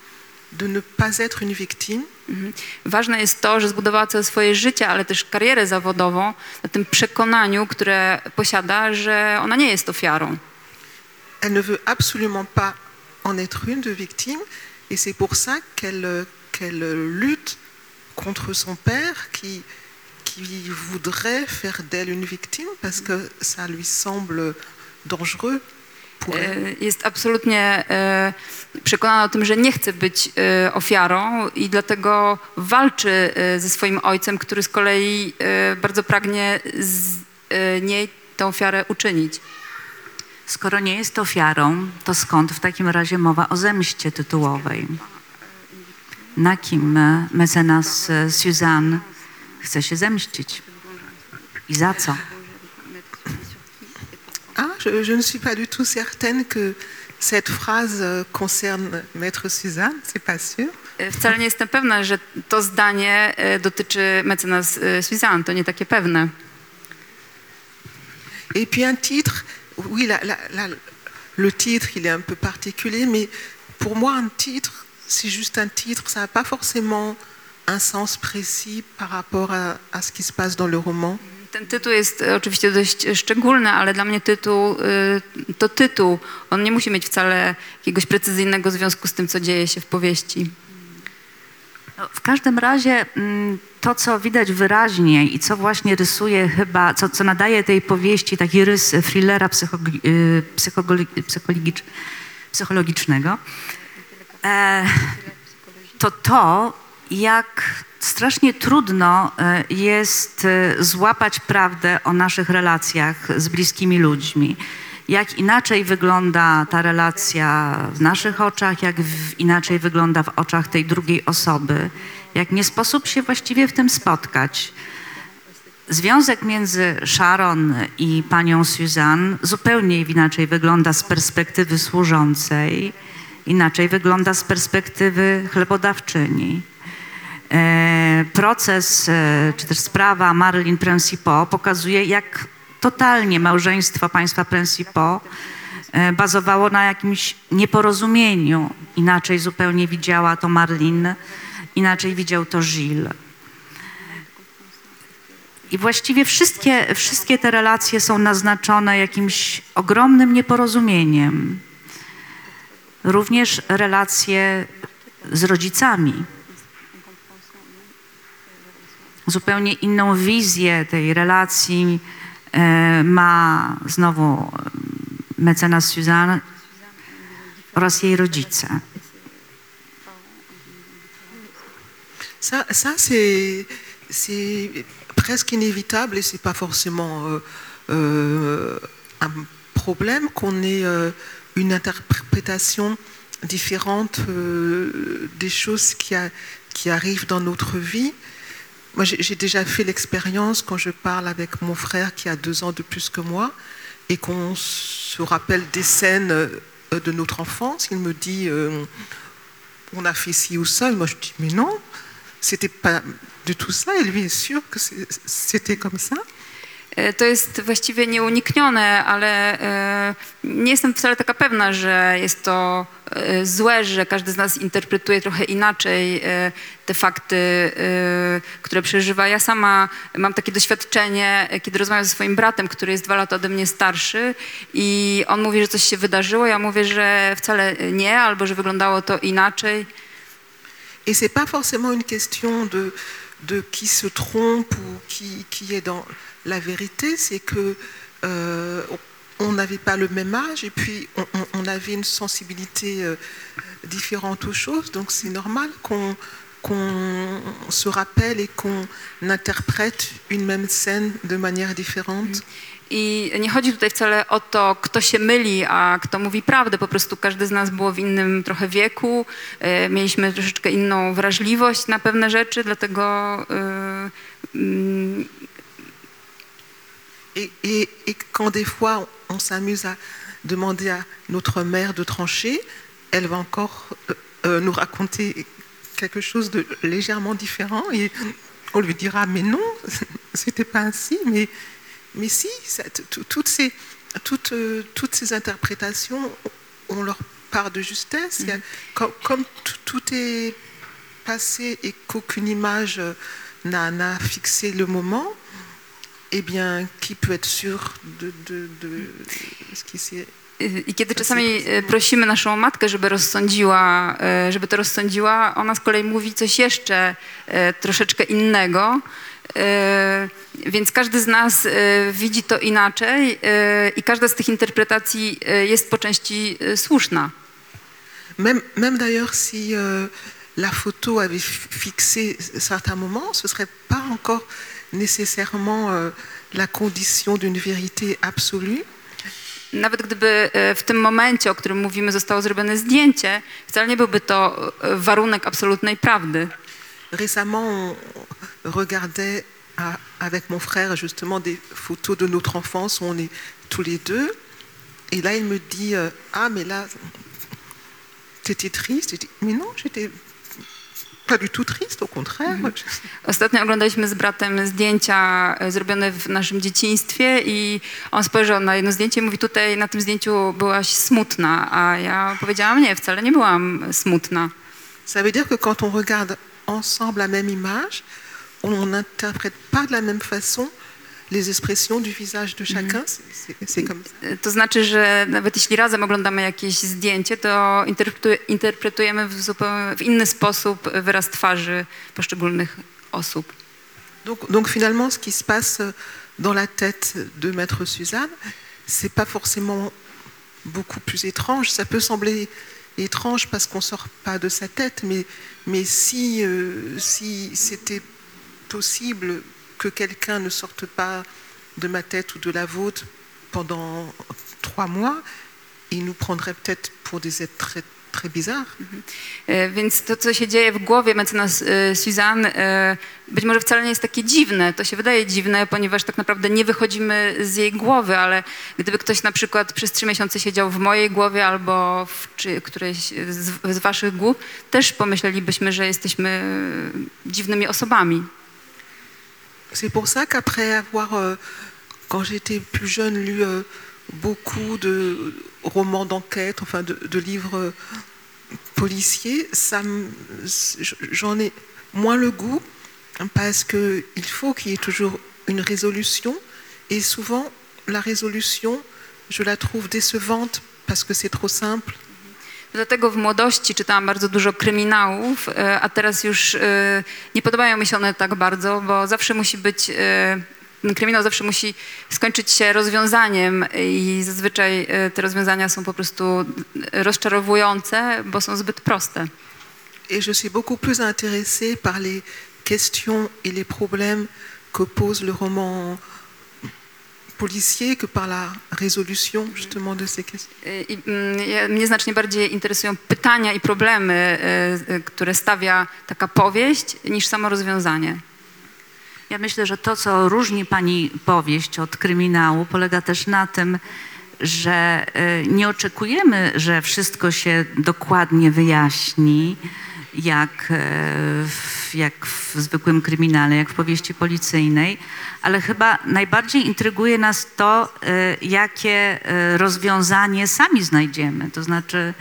de ne pas être une victime, Mhm. Ważne jest to, że zbudowała całe swoje życie, ale też karierę zawodową na tym przekonaniu, które posiada, że ona nie jest ofiarą. elle ne veut absolument pas en être une de victime et c'est pour ça qu'elle qu'elle lutte contre son père qui, qui voudrait faire d'elle une victime parce que ça lui semble dangereux. E, Jest absolutnie e, przekonana o tym, że nie chce być e, ofiarą i dlatego walczy ze swoim ojcem, który z kolei bardzo pragnie z niej tę ofiarę uczynić. Skoro nie jest ofiarą, to skąd w takim razie mowa o zemście tytułowej? Na kim mecenas e, Suzanne chce się zemścić? I za co? Ah, je, je ne suis pas du tout certaine que cette phrase euh, concerne Maître Suzanne, c'est pas sûr. E, Wcale nie jestem pewna, że to zdanie e, dotyczy mecenas Suzanne. To nie takie pewne. Et puis un titre, oui, la- la- la- le titre, il est un peu particulier, mais pour moi, un titre, c'est juste un titre, ça n'a pas forcément un sens précis par rapport à, à ce qui se passe dans le roman. Ten tytuł jest e, oczywiście dość e, szczególny, ale dla mnie tytuł e, to tytuł. On nie musi mieć wcale jakiegoś precyzyjnego związku z tym, co dzieje się w powieści. No, W każdym razie mm, to, co widać wyraźnie i co właśnie rysuje chyba, co, co nadaje tej powieści taki rys thrillera y, psychologicznego, e, to to, jak strasznie trudno e, jest e, złapać prawdę o naszych relacjach z bliskimi ludźmi. Jak inaczej wygląda ta relacja w naszych oczach, jak w, inaczej wygląda w oczach tej drugiej osoby. Jak nie sposób się właściwie w tym spotkać. Związek między Sharon i panią Suzanne zupełnie inaczej wygląda z perspektywy służącej, inaczej wygląda z perspektywy chlebodawczyni. E, Proces, e, czy też sprawa Marilyn Principaux pokazuje, jak totalnie małżeństwo państwa Principaux e, bazowało na jakimś nieporozumieniu. Inaczej zupełnie widziała to Marlin, inaczej widział to Gilles. I właściwie wszystkie, wszystkie te relacje są naznaczone jakimś ogromnym nieporozumieniem. Również relacje z rodzicami. zupełnie inną wizję tej relacji ma znowu e, mecenas Suzanne oraz jej rodzice. Ça, ça c'est, presque inévitable et c'est pas forcément euh, euh, un problème qu'on ait euh, une interprétation différente des choses qui, a- qui arrivent dans notre vie. Moi, j'ai, déjà fait l'expérience quand je parle avec mon frère qui a deux ans de plus que moi et qu'on se rappelle des scènes euh, de notre enfance. Il me dit, euh, on a fait ci ou ça. Moi, je dis, mais non, c'était pas du tout ça. Et lui est sûr que c'était comme ça. E, To jest właściwie nieuniknione, ale e, nie jestem wcale taka pewna, że jest to złe, że każdy z nas interpretuje trochę inaczej e, te fakty, e, które przeżywa. Ja sama mam takie doświadczenie, e, kiedy rozmawiam ze swoim bratem, który jest dwa lata ode mnie starszy i on mówi, że coś się wydarzyło, ja mówię, że wcale nie, albo że wyglądało to inaczej. Et c'est pas forcément une question de, de qui se trompe ou qui, qui est dans la vérité, c'est que euh, on n'avait pas le même âge et puis on, on- avait une sensibilité euh, différente aux choses, donc c'est normal qu'on qu'on se rappelle et qu'on interprète une même scène de manière différente. I nie chodzi tutaj wcale o to, kto się myli, a kto mówi prawdę. Po prostu każdy z nas było w innym trochę wieku, e, mieliśmy troszeczkę inną wrażliwość na pewne rzeczy, dlatego e, mm, Et, et- et quand des fois on s'amuse à demander à notre mère de trancher, elle va encore euh, euh, nous raconter quelque chose de légèrement différent et on lui dira mais non, (laughs) c'était pas ainsi, mais, mais si, ça- toutes, ces, toutes, euh, toutes ces interprétations ont leur part de justesse. A- comme comme tout- est passé et qu'aucune image n'a fixé le moment, eh bien, qui peut être sûr de, de- de ce qui s'est... I kiedy czasami e, prosimy naszą matkę, żeby rozsądziła, e, żeby to rozsądziła, ona z kolei mówi coś jeszcze e, troszeczkę innego. Więc każdy z nas widzi to inaczej i każda z tych interpretacji jest po części słuszna. Même, même d'ailleurs, si la photo avait fi- fixé certains moments, ce serait pas encore nécessairement euh, la condition d'une vérité absolue. Nawet gdyby e, w tym momencie, o którym mówimy, zostało zrobione zdjęcie, wcale nie byłby to e, warunek absolutnej prawdy. Récemment, on regardait avec mon frère justement des photos de notre enfance où on est tous les deux. Et là, il me dit euh, Ah, mais là, t'étais triste. Je dis, mais non, j'étais pas du tout triste, au contraire. Ostatnio oglądaliśmy z bratem zdjęcia e, zrobione w naszym dzieciństwie i on spojrzał na jedno zdjęcie i mówi, tutaj na tym zdjęciu byłaś smutna, a ja powiedziałam, nie, wcale nie byłam smutna. Ça veut dire que quand on regarde ensemble la même image, on n'interprète pas de la même façon les expressions du visage de chacun. C'est- C'est comme ça. To znaczy, że nawet jeśli razem oglądamy jakieś zdjęcie, to interpretu- interpretujemy w zupełnie w inny sposób wyraz twarzy poszczególnych osób. Donc, donc finalement, ce qui se passe dans la tête de Maître Suzanne, c'est pas forcément beaucoup plus étrange. Ça peut sembler étrange parce qu'on sort pas de sa tête, mais, mais si, euh, si c'était possible que quelqu'un ne sorte pas de ma tête ou de la vôtre pendant trois mois, il nous prendrait peut-être pour des êtres très, bizarres. E, Więc to, co się dzieje w głowie mecenas e, Suzanne, e, być może wcale nie jest takie dziwne. To się wydaje dziwne, ponieważ tak naprawdę nie wychodzimy z jej głowy, ale gdyby ktoś na przykład przez trzy miesiące siedział w mojej głowie albo w czy, którejś z, z waszych głów, też pomyślelibyśmy, że jesteśmy dziwnymi osobami. C'est pour ça qu'après avoir, euh, quand j'étais plus jeune, lu euh, beaucoup de romans d'enquête, enfin de, livres euh, policiers, j'en ai moins le goût parce qu'il faut qu'il y ait toujours une résolution et souvent la résolution, je la trouve décevante parce que c'est trop simple. Dlatego w młodości czytałam bardzo dużo kryminałów, e, a teraz już e, nie podobają mi się one tak bardzo, bo zawsze musi być, e, kryminał zawsze musi skończyć się rozwiązaniem i zazwyczaj te rozwiązania są po prostu rozczarowujące, bo są zbyt proste. Et je suis beaucoup plus intéressée par les questions et les problèmes que pose le roman policier que par la résolution justement de ces questions. I, mm, ja- mnie znacznie bardziej interesują pytania i problemy, e, e, które stawia taka powieść, niż samo rozwiązanie. Ja myślę, że to, co różni pani powieść od kryminału, polega też na tym, że y, nie oczekujemy, że wszystko się dokładnie wyjaśni, jak, e, w, jak w zwykłym kryminale, jak w powieści policyjnej, ale chyba najbardziej intryguje nas to, y, jakie y, rozwiązanie sami znajdziemy, to znaczy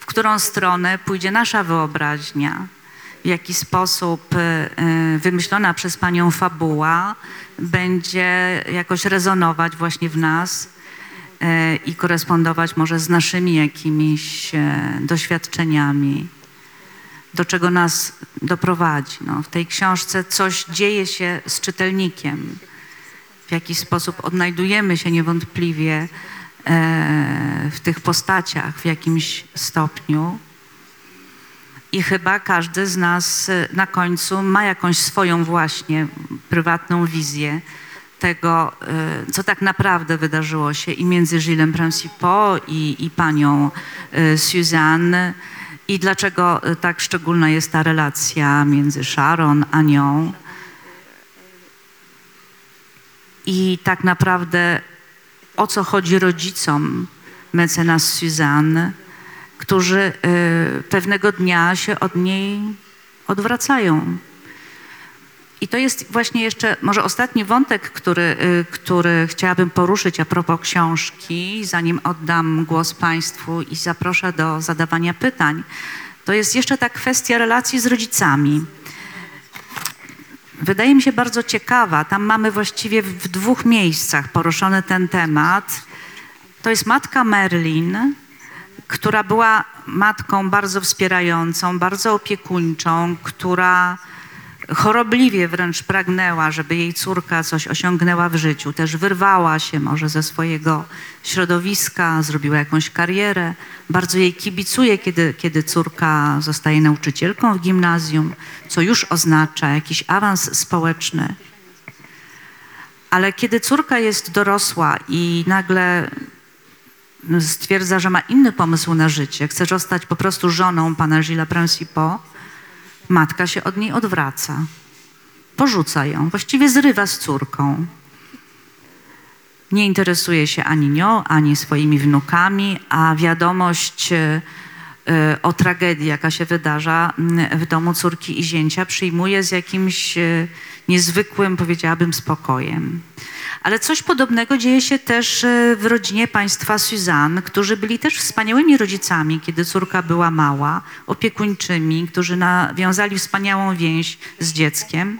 w którą stronę pójdzie nasza wyobraźnia, w jaki sposób wymyślona przez panią fabuła będzie jakoś rezonować właśnie w nas i korespondować może z naszymi jakimiś doświadczeniami, do czego nas doprowadzi. No, w tej książce coś dzieje się z czytelnikiem, w jaki sposób odnajdujemy się niewątpliwie e, w tych postaciach w jakimś stopniu. I chyba każdy z nas e, na końcu ma jakąś swoją właśnie prywatną wizję tego, e, co tak naprawdę wydarzyło się i między Gillesem Principaux i, i panią e, Suzanne i dlaczego e, tak szczególna jest ta relacja między Sharon a nią. I tak naprawdę o co chodzi rodzicom mecenas Suzanne, którzy y, pewnego dnia się od niej odwracają. I to jest właśnie jeszcze może ostatni wątek, który, y, który chciałabym poruszyć a propos książki, zanim oddam głos Państwu i zaproszę do zadawania pytań. To jest jeszcze ta kwestia relacji z rodzicami. Wydaje mi się bardzo ciekawa. Tam mamy właściwie w dwóch miejscach poruszony ten temat. To jest matka Merlin, która była matką bardzo wspierającą, bardzo opiekuńczą, która chorobliwie wręcz pragnęła, żeby jej córka coś osiągnęła w życiu. Też wyrwała się może ze swojego środowiska, zrobiła jakąś karierę. Bardzo jej kibicuje, kiedy, kiedy córka zostaje nauczycielką w gimnazjum, co już oznacza jakiś awans społeczny. Ale kiedy córka jest dorosła i nagle stwierdza, że ma inny pomysł na życie, chce zostać po prostu żoną pana Gilles Principaux, matka się od niej odwraca. Porzuca ją, właściwie zrywa z córką. Nie interesuje się ani nią, ani swoimi wnukami, a wiadomość e, e, o tragedii, jaka się wydarza m, w domu córki i zięcia, przyjmuje z jakimś e, niezwykłym, powiedziałabym, spokojem. Ale coś podobnego dzieje się też e, w rodzinie państwa Suzanne, którzy byli też wspaniałymi rodzicami, kiedy córka była mała, opiekuńczymi, którzy nawiązali wspaniałą więź z dzieckiem,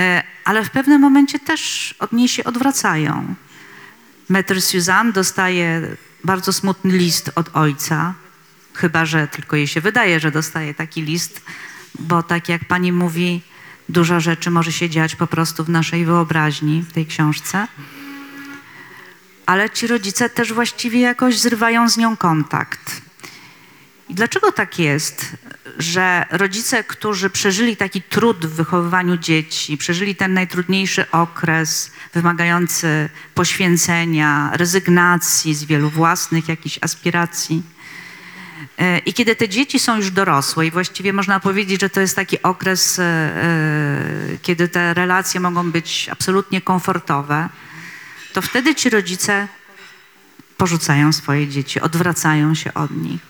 E, ale w pewnym momencie też od niej się odwracają. Metr Suzanne dostaje bardzo smutny list od ojca, chyba że tylko jej się wydaje, że dostaje taki list, bo tak jak pani mówi, dużo rzeczy może się dziać po prostu w naszej wyobraźni, w tej książce. Ale ci rodzice też właściwie jakoś zrywają z nią kontakt. I dlaczego tak jest, że rodzice, którzy przeżyli taki trud w wychowywaniu dzieci, przeżyli ten najtrudniejszy okres wymagający poświęcenia, rezygnacji z wielu własnych jakichś aspiracji, I kiedy te dzieci są już dorosłe i właściwie można powiedzieć, że to jest taki okres, e, e, kiedy te relacje mogą być absolutnie komfortowe, to wtedy ci rodzice porzucają swoje dzieci, odwracają się od nich.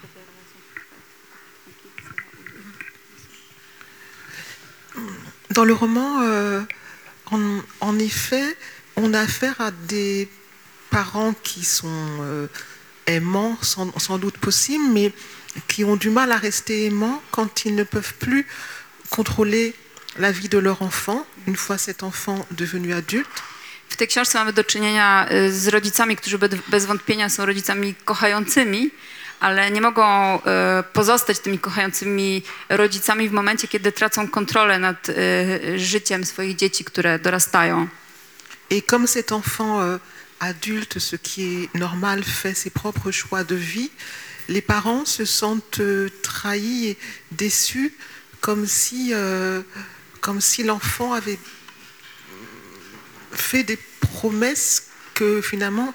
Dans le roman, euh, en, en effet, on a affaire à des parents qui sont euh, aimants, sans, sans doute possible, mais qui ont du mal à rester aimants quand ils ne peuvent plus contrôler la vie de leur enfant, une fois cet enfant devenu adulte. W tej książce mamy do czynienia y, z rodzicami, którzy be- bez wątpienia są rodzicami kochającymi, ale nie mogą e, pozostać tymi kochającymi rodzicami w momencie, kiedy tracą kontrolę nad e, życiem swoich dzieci, które dorastają. Et comme cet enfant euh, adulte, ce qui est normal, fait ses propres choix de vie, les parents se sentent euh, trahis et déçus, comme si, euh, comme si l'enfant avait fait des promesses que finalement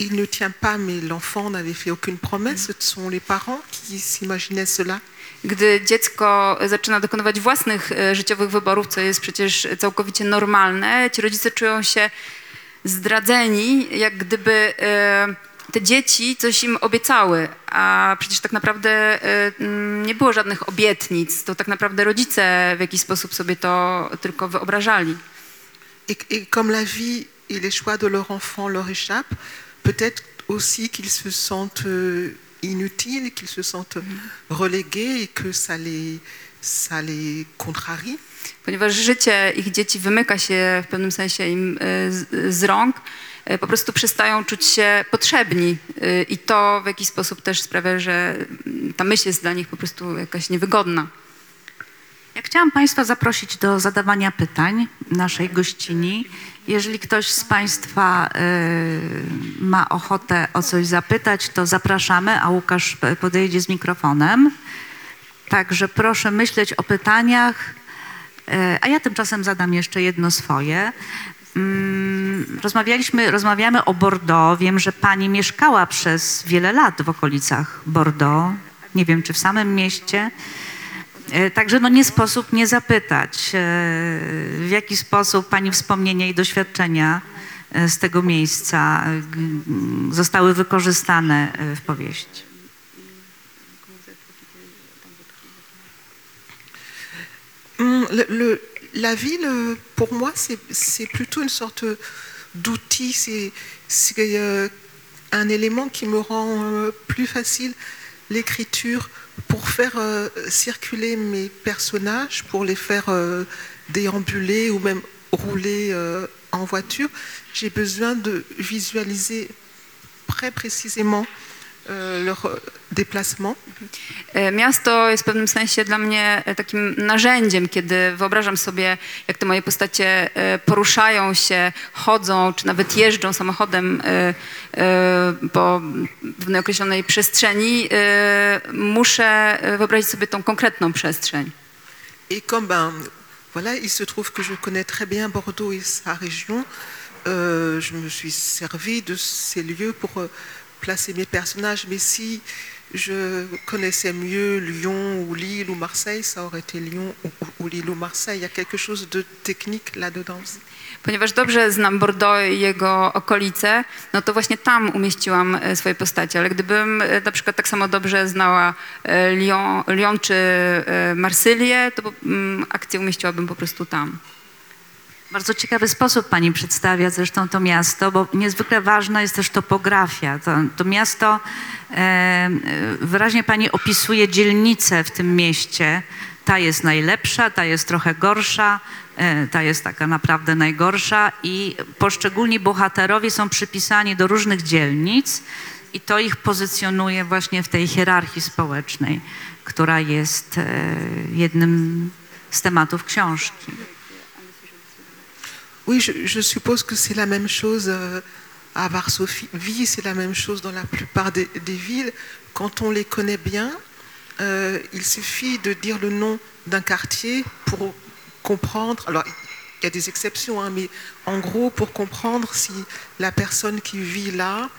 il ne tient pas, mais l'enfant n'avait fait aucune promesse. Ce sont les parents qui s'imaginaient cela. Gdy dziecko zaczyna dokonywać własnych e, życiowych wyborów, co jest przecież całkowicie normalne, ci rodzice czują się zdradzeni, jak gdyby e, te dzieci coś im obiecały, a przecież tak naprawdę e, nie było żadnych obietnic. To tak naprawdę rodzice w jakiś sposób sobie to tylko wyobrażali. Et, et comme la vie et les choix de leur enfant leur échappent, peut-être aussi qu'ils se sentent euh, inutiles, qu'ils se sentent relégués et que ça les, ça les contrarie. Ponieważ życie ich dzieci wymyka się w pewnym sensie im e, z, rąk, e, po prostu przestają czuć się potrzebni e, i to w jakiś sposób też sprawia, że mm, ta myśl jest dla nich po prostu jakaś niewygodna. Ja chciałam Państwa zaprosić do zadawania pytań naszej gościni. Jeżeli ktoś z Państwa y, ma ochotę o coś zapytać, to zapraszamy, a Łukasz podejdzie z mikrofonem. Także proszę myśleć o pytaniach, y, a ja tymczasem zadam jeszcze jedno swoje. Mm, Rozmawialiśmy, rozmawiamy o Bordeaux. Wiem, że Pani mieszkała przez wiele lat w okolicach Bordeaux. Nie wiem, czy w samym mieście. E, Także no nie sposób nie zapytać, e, w jaki sposób Pani wspomnienia i doświadczenia e, z tego miejsca e, zostały wykorzystane e, w powieści. Le- la ville, pour moi, c'est plutôt une sorte d'outil, c'est euh, un élément qui me rend euh, plus facile l'écriture pour faire euh, circuler mes personnages, pour les faire déambuler ou même rouler en voiture. J'ai besoin de visualiser très précisément leur euh, déplacement. E, Miasto jest w pewnym sensie dla mnie e, takim narzędziem, kiedy wyobrażam sobie, jak te moje postacie poruszają się, chodzą, czy nawet jeżdżą samochodem po pewnej określonej przestrzeni, muszę wyobrazić sobie tą konkretną przestrzeń. Et comme ben, voilà, il se trouve que je connais très bien Bordeaux et sa région, euh, je me suis servi de ces lieux pour euh, placer mes personnages. Mais si je connaissais mieux Lyon ou Lille ou Marseille, ça aurait été Lyon ou, ou- Lille ou Marseille. Il y a quelque chose de technique là-dedans. Ponieważ dobrze znam Bordeaux i jego okolice, no to właśnie tam umieściłam e, swoje postacie. Ale gdybym e, na przykład tak samo dobrze znała e, Lyon, Lyon czy Marsylię, to mm, akcję umieściłabym po prostu tam. Bardzo ciekawy sposób Pani przedstawia zresztą to miasto, bo niezwykle ważna jest też topografia. To, to miasto, e, wyraźnie Pani opisuje dzielnice w tym mieście. Ta jest najlepsza, ta jest trochę gorsza, e, ta jest taka naprawdę najgorsza i poszczególni bohaterowie są przypisani do różnych dzielnic i to ich pozycjonuje właśnie w tej hierarchii społecznej, która jest e, jednym z tematów książki. Oui, je, suppose que c'est la même chose euh, à Varsovie, c'est la même chose dans la plupart des, villes. Quand on les connaît bien, euh, il suffit de dire le nom d'un quartier pour comprendre. Alors, il y a des exceptions, hein, mais en gros, pour comprendre si la personne qui vit là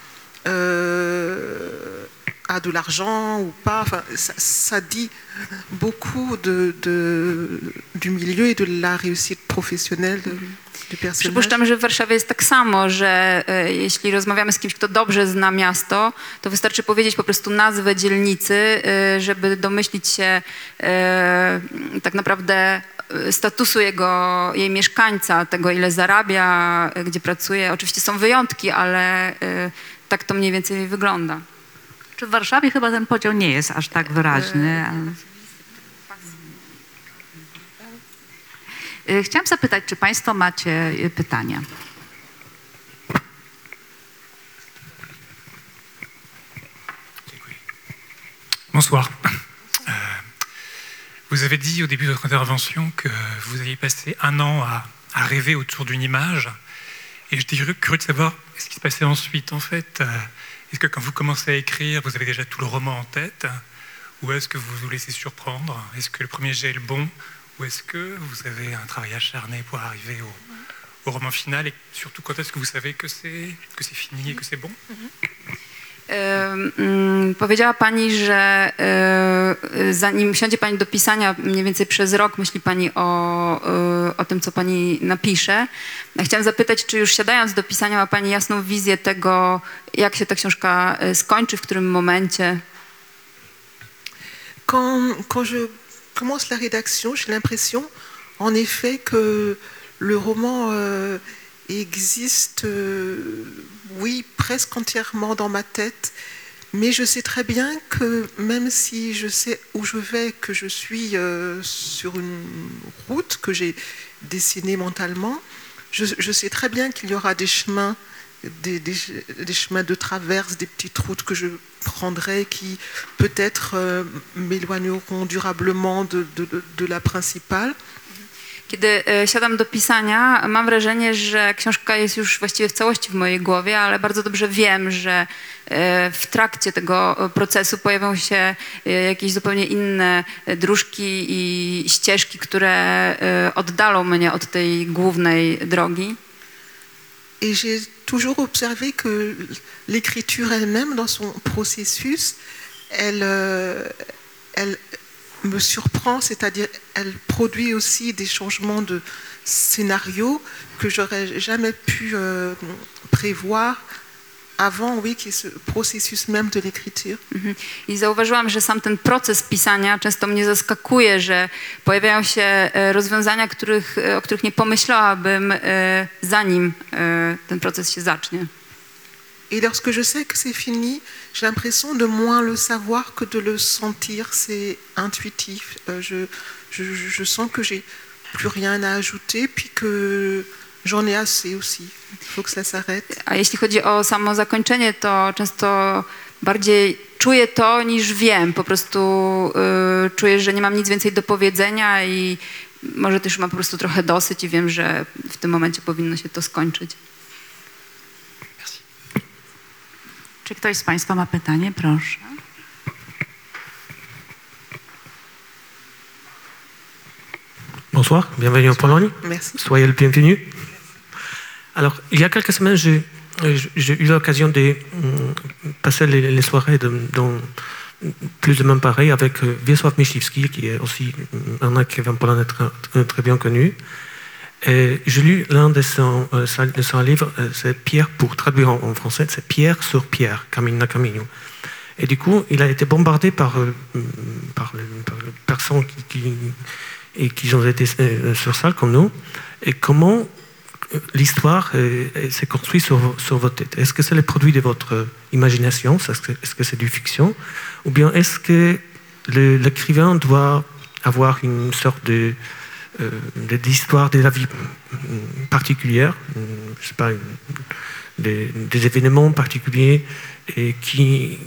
euh, a de l'argent ou pas. Ça, dit beaucoup du milieu et de la réussite professionnelle. Przypuszczam, że w Warszawie jest tak samo, że e, jeśli rozmawiamy z kimś, kto dobrze zna miasto, to wystarczy powiedzieć po prostu nazwę dzielnicy, e, żeby domyślić się e, tak naprawdę e, statusu jego, jej mieszkańca, tego ile zarabia, e, gdzie pracuje. Oczywiście są wyjątki, ale e, tak to mniej więcej wygląda. Czy w Warszawie chyba ten podział nie jest aż tak wyraźny? ale- Chciałam zapytać, czy Państwo macie y, pytania? Bonsoir. Euh, Vous avez dit au début de votre intervention que vous aviez passé un an à, rêver autour d'une image. Et j'étais curieux, curieux de savoir ce qui se passait ensuite. En fait, Euh, est-ce que quand vous commencez à écrire, vous avez déjà tout le roman en tête? Ou est-ce que vous vous laissez surprendre? Est-ce que le premier jet est le bon? Ou est-ce que vous avez un travail acharné pour arriver au, au roman final Et surtout, quand est-ce que vous savez que c'est que c'est fini et que c'est bon E, mm, Powiedziała Pani, że e, zanim siądzie Pani do pisania, mniej więcej przez rok myśli Pani o, e, o tym, co Pani napisze. Chciałam zapytać, czy już siadając do pisania ma Pani jasną wizję tego, jak się ta książka e, skończy, w którym momencie? Quand, quand je commence la rédaction, j'ai l'impression, en effet, que le roman euh, existe, euh, oui, presque entièrement dans ma tête. Mais je sais très bien que même si je sais où je vais, que je suis euh, sur une route que j'ai dessinée mentalement, je, je sais très bien qu'il y aura des chemins, des, des- des chemins de traverse, des petites routes que je prendrai qui peut-être euh, m'éloigneront durablement de, de- de- la principale. Kiedy e, siadam do pisania, mam wrażenie, że książka jest już właściwie w całości w mojej głowie, ale bardzo dobrze wiem, że e, w trakcie tego procesu pojawią się e, jakieś zupełnie inne dróżki i ścieżki, które oddalą mnie od tej głównej drogi. Et j'ai toujours observé que l'écriture elle-même, dans son processus, elle, euh, elle me surprend, c'est-à-dire elle produit aussi des changements de scénario que j'aurais jamais pu euh, prévoir avant, oui, qui est ce processus même de l'écriture. Mhm. I zauważyłam, że sam ten proces pisania często mnie zaskakuje, że pojawiają się e, rozwiązania, których, e, o których nie pomyślałabym, e, zanim e, ten proces się zacznie. Et lorsque je sais que c'est fini, j'ai l'impression de moins le savoir que de le sentir. C'est intuitif. Euh, je, je, je sens que j'ai plus rien à ajouter, puis que j'en ai assez aussi. Il faut que ça s'arrête. A jeśli chodzi o samo zakończenie, to często bardziej czuję to niż wiem. Po prostu y, czuję, że nie mam nic więcej do powiedzenia i może też mam po prostu trochę dosyć i wiem, że w tym momencie powinno się to skończyć. Czy ktoś z Państwa ma pytanie? Proszę. Bonsoir, bienvenue en Pologne. Merci. Soyez le bienvenu. Alors, il y a quelques semaines, j'ai eu l'occasion de hum, passer les, soirées dans plus ou moins pareil avec euh, Wiesław Myśliwski, qui est aussi un écrivain polonais très, bien connu. Et J'ai lu l'un de son, euh, de livre, euh, c'est Pierre, pour traduire en, français, c'est Pierre sur Pierre, Camino Camino. Et du coup, il a été bombardé par, euh, par, le- par les personnes qui, qui- ont été euh, sur ça, comme nous. Et comment euh, l'histoire euh, s'est construite sur, sur votre tête Est-ce que c'est le produit de votre euh, imagination Est-ce que c'est du fiction Ou bien est-ce que l'écrivain doit avoir une sorte euh, d'histoire de la vie euh, particulière, une- des, des événements particuliers et qui,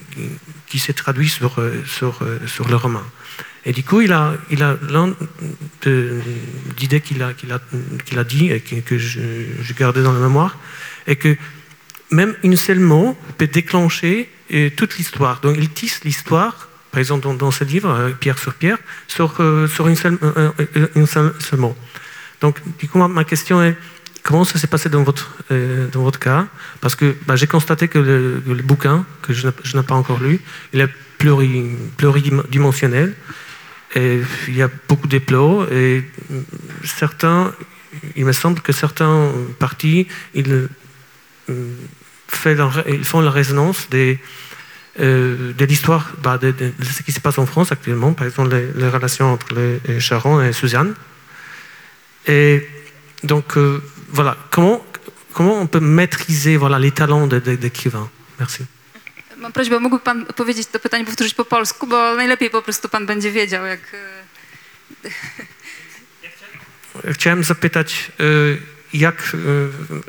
qui se traduit sur, sur, sur le roman? Et du coup, il a, il a l'un d'idées qu'il a, qu'il dit et que, que je, gardais dans la mémoire, est que même une seule mot peut déclencher euh, toute l'histoire. Donc il tisse l'histoire, par exemple dans, ce livre, euh, Pierre sur Pierre, sur, euh, une seule, mot. Donc du coup, ma, question est, comment ça s'est passé dans votre, dans votre cas? Parce que bah, j'ai constaté que le, bouquin, que je n'ai- je n'ai pas encore lu, il est pluri, pluridimensionnel. Il y a beaucoup de plots et certains, il me semble que certains parties, ils, ils font la résonance euh, de l'histoire bah, de, ce qui se passe en France actuellement, par exemple les, relations entre les, Charon et Suzanne. Et donc euh, voilà, comment, on peut maîtriser voilà, les talents de- de- Merci. Mam prośbę, mógłby Pan powiedzieć to pytanie, powtórzyć po polsku, bo najlepiej po prostu Pan będzie wiedział, jak... e, Chciałem zapytać, y, jak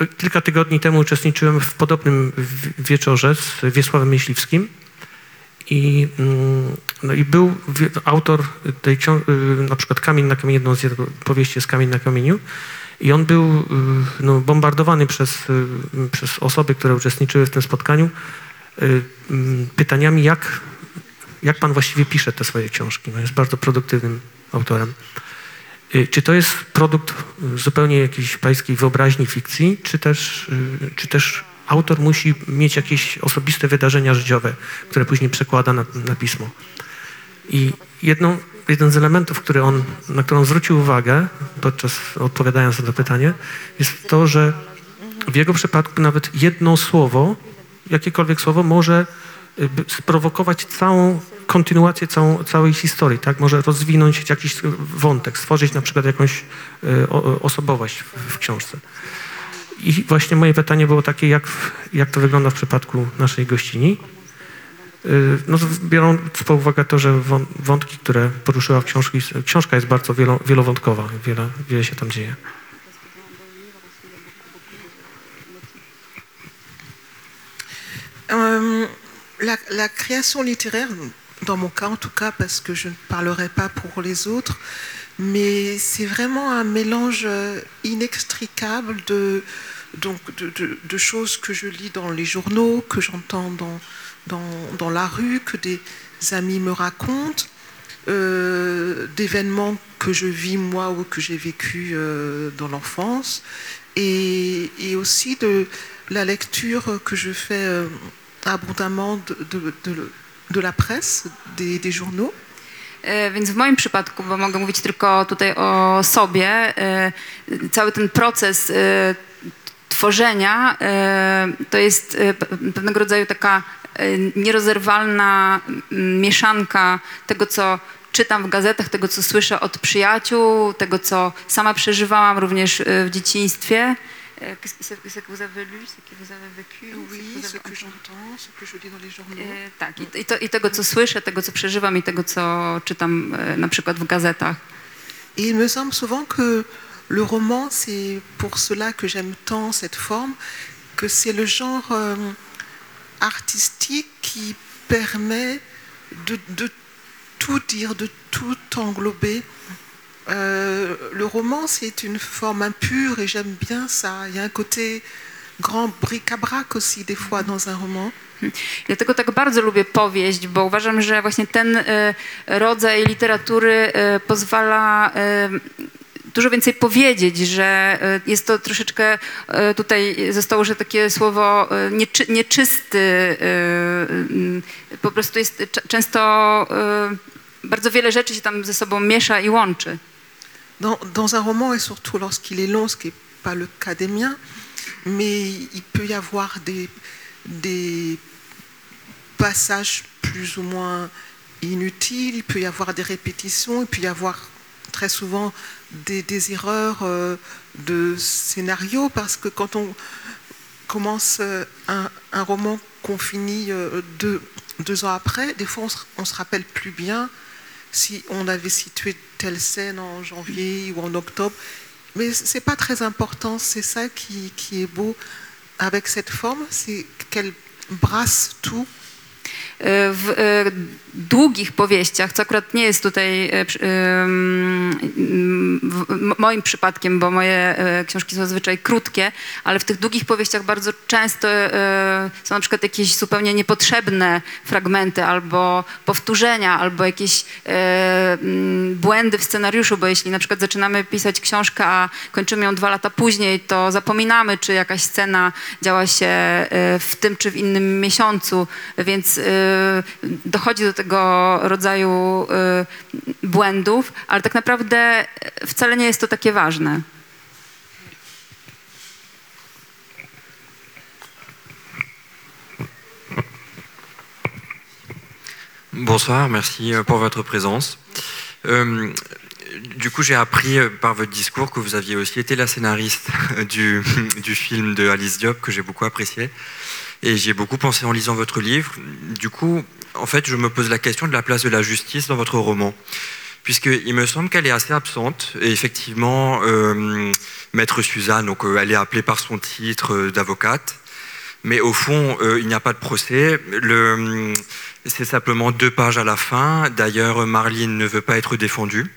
y, kilka tygodni temu uczestniczyłem w podobnym wieczorze z Wiesławem Myśliwskim I, mm, no i był autor tej na przykład Kamień na kamieniu, jedną z jego powieści jest Kamień na kamieniu. I on był no, bombardowany przez, przez osoby, które uczestniczyły w tym spotkaniu pytaniami, jak, jak pan właściwie pisze te swoje książki. No, jest bardzo produktywnym autorem. Y, Czy to jest produkt y, zupełnie jakiejś pańskiej wyobraźni, fikcji, czy też, y, czy też autor musi mieć jakieś osobiste wydarzenia życiowe, które później przekłada na, na pismo? I jedną, jeden z elementów, który on, na który on zwrócił uwagę, podczas odpowiadając na to pytanie, jest to, że w jego przypadku nawet jedno słowo, jakiekolwiek słowo, może y, sprowokować całą kontynuację całą, całej historii, tak? Może rozwinąć jakiś wątek, stworzyć na przykład jakąś y, osobowość w, książce. I właśnie moje pytanie było takie, jak, jak to wygląda w przypadku naszej gościni. Y, No, biorąc pod uwagę to, że wą- wątki, które poruszyła w książki, książka jest bardzo wielo, wielowątkowa, wiele, wiele się tam dzieje. Euh, la, création littéraire, dans mon cas en tout cas, parce que je ne parlerai pas pour les autres, mais c'est vraiment un mélange euh, inextricable de, choses que je lis dans les journaux, que j'entends dans, la rue, que des amis me racontent, euh, d'événements que je vis moi ou que j'ai vécu dans l'enfance, et aussi de la lecture que je fais euh, abondamment de, de- de- de la presse, des, des journaux. E, Więc w moim przypadku, bo mogę mówić tylko tutaj o sobie, e, cały ten proces e, tworzenia to jest pe- pewnego rodzaju taka nierozerwalna mieszanka tego, co czytam w gazetach, tego, co słyszę od przyjaciół, tego, co sama przeżywałam również w dzieciństwie. E, Qu'est-ce que c'est- c'est que vous avez lu, c'est que vous avez vécu, que Oui, ce que j'entends, ce que je lis dans les journaux. E, Tak, i, i, to, i tego, co słyszę, tego, co przeżywam i tego, co czytam e, na przykład w gazetach. Et il me semble souvent que le roman, c'est pour cela que j'aime tant cette forme, que c'est le genre euh, artistique qui permet de, de tout dire, de tout englober. Euh, le roman, c'est une forme impure et j'aime bien ça. Il y a un côté grand bric-à-brac aussi des fois dans un roman. Dlatego tak bardzo lubię powieść, bo uważam, że właśnie ten e, rodzaj literatury e, pozwala e, dużo więcej powiedzieć, że jest to troszeczkę, tutaj zostało użyte takie słowo nieczy, nieczysty, e, m, po prostu jest często bardzo wiele rzeczy się tam ze sobą miesza i łączy. Dans, un roman, et surtout lorsqu'il est long, ce qui n'est pas le cas des miens, mais il peut y avoir des, passages plus ou moins inutiles, il peut y avoir des répétitions, il peut y avoir très souvent des, erreurs euh, de scénario, parce que quand on commence euh, un, roman qu'on finit euh, deux, deux ans après, des fois on ne se rappelle plus bien si on avait situé telle scène en janvier ou en octobre. Mais ce n'est pas très important, c'est ça qui, qui est beau avec cette forme, c'est qu'elle brasse tout. E, W e, długich powieściach, co akurat nie jest tutaj e, m- moim przypadkiem, bo moje e, książki są zazwyczaj krótkie, ale w tych długich powieściach bardzo często e, są na przykład jakieś zupełnie niepotrzebne fragmenty albo powtórzenia, albo jakieś e, błędy w scenariuszu, bo jeśli na przykład zaczynamy pisać książkę, a kończymy ją dwa lata później, to zapominamy, czy jakaś scena działa się e, w tym czy w innym miesiącu, więc e, dochodzi do tego rodzaju błędów, ale tak naprawdę wcale nie jest to takie ważne. Bonsoir, merci euh, pour votre présence. Euh, du coup, j'ai appris euh, par votre discours que vous aviez aussi été la scénariste (laughs) du, du film de Alice Diop que j'ai beaucoup apprécié. Et j'y ai beaucoup pensé en lisant votre livre. Du coup, en fait, je me pose la question de la place de la justice dans votre roman. Puisqu'il me semble qu'elle est assez absente. Et effectivement, euh, Maître Suzanne, donc, euh, elle est appelée par son titre euh, d'avocate. Mais au fond, il n'y a pas de procès. C'est simplement deux pages à la fin. D'ailleurs, Marlene ne veut pas être défendue,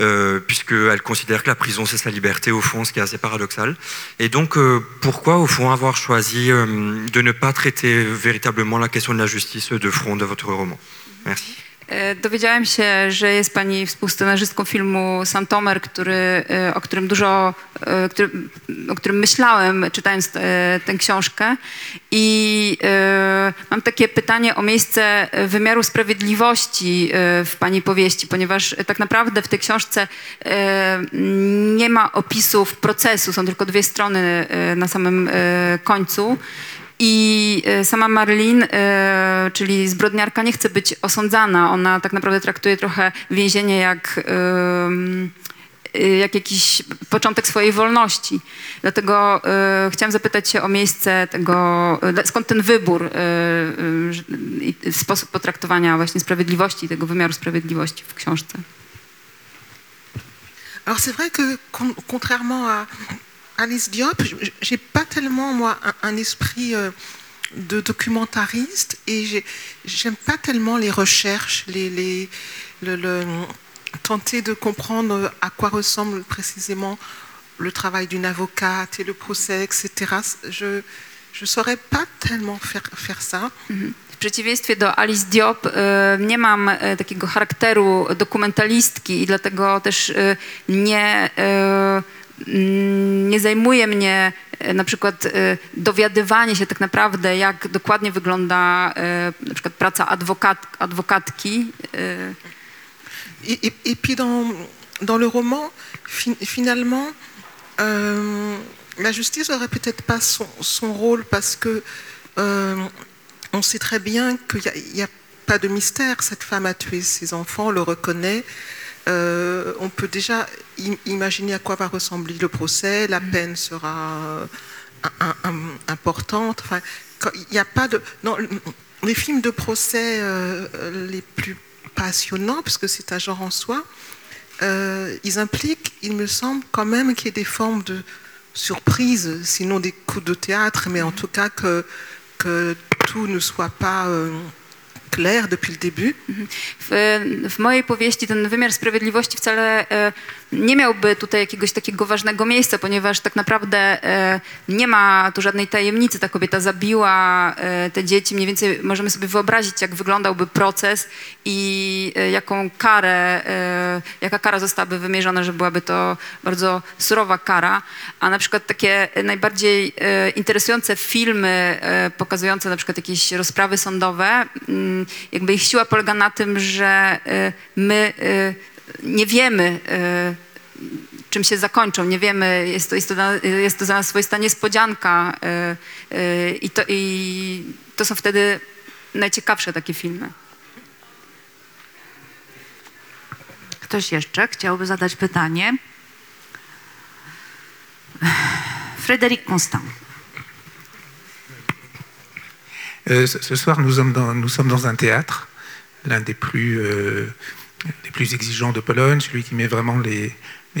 euh, puisqu'elle considère que la prison, c'est sa liberté, au fond, ce qui est assez paradoxal. Et donc, euh, pourquoi, au fond, avoir choisi euh, de ne pas traiter véritablement la question de la justice de front de votre roman? Merci. E, Dowiedziałem się, że jest pani współscenarzystką filmu Santomer, który, e, o którym dużo, e, który, o którym myślałem czytając tę książkę i mam takie pytanie o miejsce wymiaru sprawiedliwości w pani powieści, ponieważ tak naprawdę w tej książce nie ma opisów procesu, są tylko dwie strony na samym końcu. I e, sama Marlene, e, czyli zbrodniarka, nie chce być osądzana. Ona tak naprawdę traktuje trochę więzienie jak, e, jak jakiś początek swojej wolności. Dlatego chciałam zapytać się o miejsce tego, skąd ten wybór, sposób potraktowania właśnie sprawiedliwości, tego wymiaru sprawiedliwości w książce. Alors c'est vrai que con- contrairement à Alice Diop, j'ai pas tellement moi un, un esprit euh, de documentariste et j'ai- j'aime pas tellement les recherches, les, les- le, le- tenter de comprendre à quoi ressemble précisément le travail d'une avocate et le procès, etc. Je je saurais pas tellement faire faire ça. W przeciwieństwie do Alice Diop e, nie mam e, takiego charakteru dokumentalistki i dlatego też e, nie, mm, nie zajmuje mnie e, na przykład e, dowiadywanie się tak naprawdę, jak dokładnie wygląda e, na przykład praca adwokat, adwokatki. Et, puis dans, dans le roman, fin- finalement, euh, la justice n'aurait peut-être pas son, son rôle parce que euh, on sait très bien qu'il n'y a, y a pas de mystère. Cette femme a tué ses enfants, on le reconnaît. Euh, on peut déjà im- imaginer à quoi va ressembler le procès. La peine sera euh, un- un- un- importante. Enfin, il n'y a pas de. Dans les films de procès euh, les plus passionnants, parce que c'est un genre en soi, euh, ils impliquent, il me semble, quand même qu'il y ait des formes de surprise, sinon des coups de théâtre, mais en tout cas que, que tout ne soit pas euh, clair depuis le début. W, w mojej powieści ten wymiar sprawiedliwości wcale e, nie miałby tutaj jakiegoś takiego ważnego miejsca, ponieważ tak naprawdę e, nie ma tu żadnej tajemnicy. Ta kobieta zabiła e, te dzieci. Mniej więcej możemy sobie wyobrazić, jak wyglądałby proces i e, jaką karę, e, jaka kara zostałaby wymierzona, że byłaby to bardzo surowa kara. A na przykład takie najbardziej e, interesujące filmy pokazujące na przykład jakieś rozprawy sądowe, mm, jakby ich siła polega na tym, że e, my e, nie wiemy, e, czym się zakończą, nie wiemy, jest to, jest to, dla- jest to za nas swoista niespodzianka i to, i to są wtedy najciekawsze takie filmy. Ktoś jeszcze chciałby zadać pytanie? Frédéric Constant. Euh, ce soir, nous sommes dans, un théâtre, l'un des plus, euh, des plus exigeants de Pologne, celui qui met vraiment les,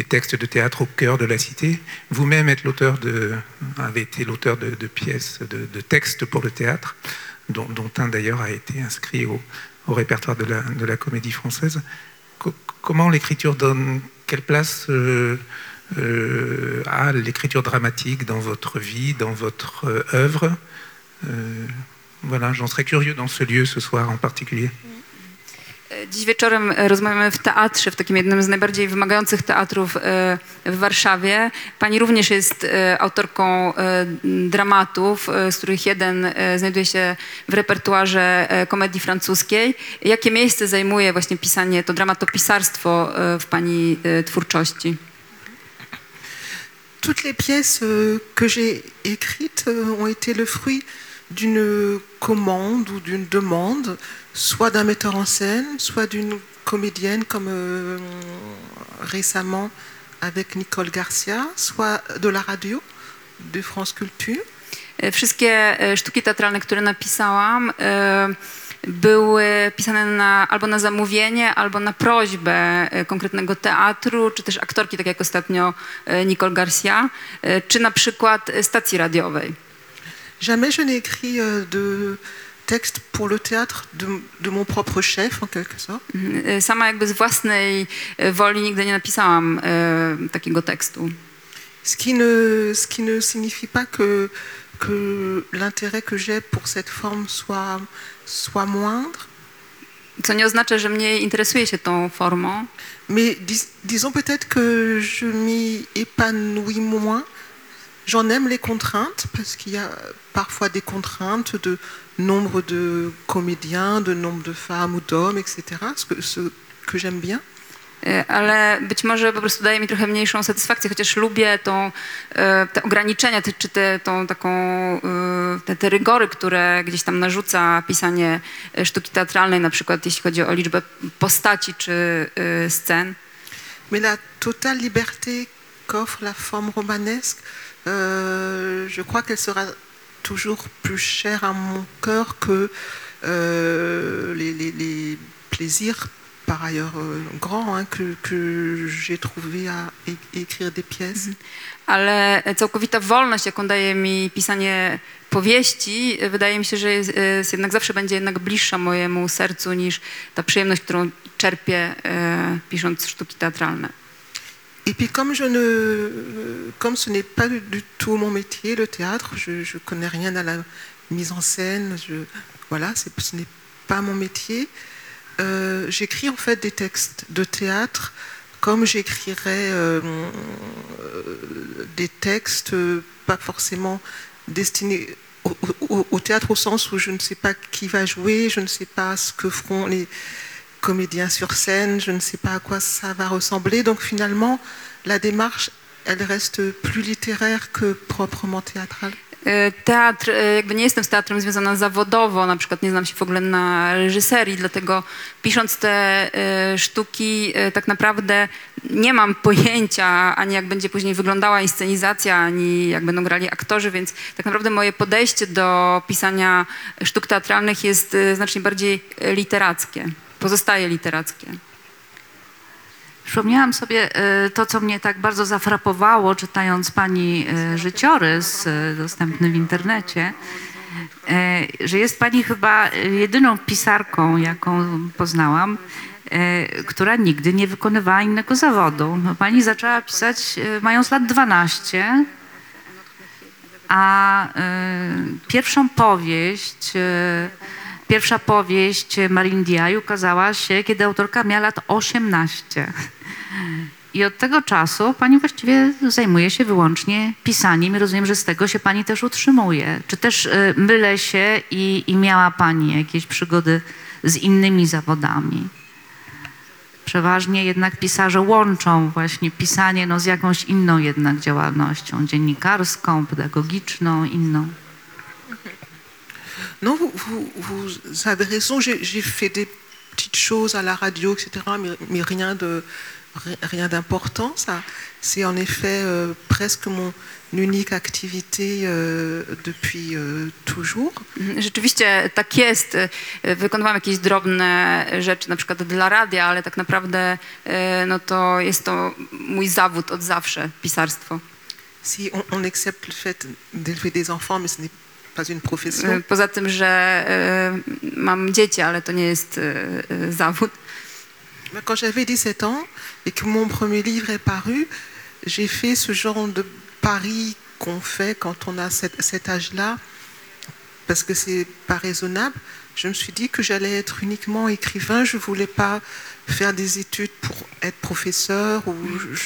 textes de théâtre au cœur de la cité. Vous-même êtes l'auteur de, avez été l'auteur de, pièces, de, textes pour le théâtre, dont, un d'ailleurs a été inscrit au, répertoire de la, comédie française. Co- comment l'écriture donne, quelle place euh, euh, l'écriture dramatique dans votre vie, dans votre œuvre Voilà, j'en serais curieux dans ce lieu ce soir en particulier. Dziś wieczorem e, rozmawiamy w teatrze, w takim jednym z najbardziej wymagających teatrów e, w Warszawie. Pani również jest e, autorką dramatów, z których jeden znajduje się w repertuarze komedii francuskiej. Jakie miejsce zajmuje właśnie pisanie, to dramatopisarstwo w Pani twórczości? Toutes les pièces que j'ai écrites ont été le fruit d'une commande ou d'une demande, soit d'un metteur en scène, soit d'une comédienne comme euh, récemment avec Nicole Garcia, soit de la radio, de France Culture. E, Wszystkie e, sztuki teatralne, które napisałam, e, były pisane na, albo na zamówienie, albo na prośbę konkretnego teatru, czy też aktorki, tak jak ostatnio Nicole Garcia, czy na przykład stacji radiowej. Jamais je n'ai écrit euh, de texte pour le théâtre de, de mon propre chef, en quelque sorte. Mhm. E, Sama jakby z własnej e, woli nigdy nie napisałam e, takiego tekstu. Ce qui ne, ce qui ne signifie pas que, que l'intérêt que j'ai pour cette forme soit, soit moindre. Co nie oznacza, że mniej interesuje się tą formą, Mais dis- disons peut-être que je m'y épanouis moins. J'en aime les contraintes parce qu'il y a parfois des contraintes de nombre de comédiens, de nombre de femmes ou d'hommes, etc. Ce que, ce que j'aime bien. E, ale być może po prostu daje mi trochę mniejszą satysfakcję, chociaż lubię tą, e, te ograniczenia, te, czy te, tą taką, e, te, te rygory, które gdzieś tam narzuca pisanie sztuki teatralnej, na przykład jeśli chodzi o liczbę postaci czy scen. Mais la totale liberté qu'offre la forme romanesque, euh, je crois qu'elle sera toujours plus chère à mon cœur que euh, les, les- les plaisirs, par ailleurs euh, grands, hein, que, que j'ai trouvé à écrire des pièces. Ale całkowita wolność, jaką daje mi pisanie powieści, e, wydaje mi się, że jest, jest jednak zawsze będzie jednak bliższa mojemu sercu niż ta przyjemność, którą czerpię e, pisząc sztuki teatralne. Et puis comme je ne, comme ce n'est pas du, tout mon métier, le théâtre, je, je connais rien à la mise en scène, voilà, ce n'est pas mon métier. Euh, J'écris en fait des textes de théâtre comme j'écrirais euh, des textes euh, pas forcément destinés au- au théâtre au sens où je ne sais pas qui va jouer, je ne sais pas ce que feront les comédiens sur scène, je ne sais pas à quoi ça va ressembler. Donc finalement, la démarche, elle reste plus littéraire que proprement théâtrale. E, Teatr, e, jakby nie jestem z teatrem związana zawodowo, na przykład nie znam się w ogóle na reżyserii, dlatego pisząc te e, sztuki tak naprawdę nie mam pojęcia ani jak będzie później wyglądała inscenizacja, ani jak będą grali aktorzy, więc tak naprawdę moje podejście do pisania sztuk teatralnych jest znacznie bardziej literackie, pozostaje literackie. Przypomniałam sobie e, to, co mnie tak bardzo zafrapowało, czytając pani e, życiorys e, dostępny w internecie, że jest pani chyba jedyną pisarką, jaką poznałam, która nigdy nie wykonywała innego zawodu. No, Pani zaczęła pisać mając lat 12, a pierwszą powieść, pierwsza powieść Marin Diay ukazała się, kiedy autorka miała lat 18. I od tego czasu pani właściwie zajmuje się wyłącznie pisaniem i rozumiem, że z tego się pani też utrzymuje. Czy też e, mylę się i, i miała pani jakieś przygody z innymi zawodami? Przeważnie jednak pisarze łączą właśnie pisanie no, z jakąś inną jednak działalnością, dziennikarską, pedagogiczną, inną. Non, vous, vous, vous avez raison, j'ai fait des petites choses à la radio, etc., mais, mais rien de ri- rien d'important. Ça, c'est en effet euh, presque mon unique activité euh, depuis euh, toujours. Mhm, Rzeczywiście tak jest. E, Wykonywałam jakieś drobne rzeczy, na przykład dla radia, ale tak naprawdę e, no to jest to mój zawód od zawsze, pisarstwo. Si on, on accepte le fait d'élever des enfants, mais ce n'est une profession. Poza tym, że mam dzieci, ale to nie jest zawód. Mais Quand j'avais 17 ans et que mon premier livre est paru, j'ai fait ce genre de pari qu'on fait quand on a cet, cet âge-là, parce que c'est pas raisonnable. Je me suis dit que j'allais être uniquement écrivain, je voulais pas faire des études pour être professeur ou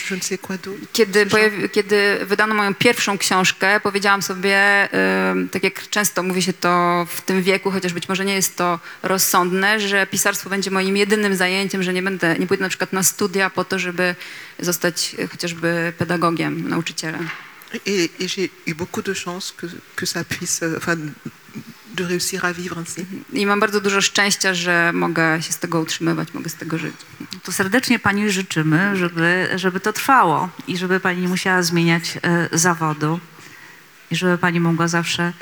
je, ne sais quoi d'autre. Kiedy, pojawi, kiedy wydano moją pierwszą książkę, powiedziałam sobie, e, tak jak często mówi się to w tym wieku, chociaż być może nie jest to rozsądne, że pisarstwo będzie moim jedynym zajęciem, że nie będę, nie pójdę na przykład na studia po to, żeby zostać e, chociażby pedagogiem, nauczycielem. Et, et j'ai eu beaucoup de chance que, que ça puisse, enfin, de réussir à vivre ainsi. I mam bardzo dużo szczęścia, że mogę się z tego utrzymywać, mogę z tego żyć. To serdecznie Pani życzymy, żeby, żeby to trwało i żeby Pani nie musiała zmieniać e, zawodu i żeby Pani mogła zawsze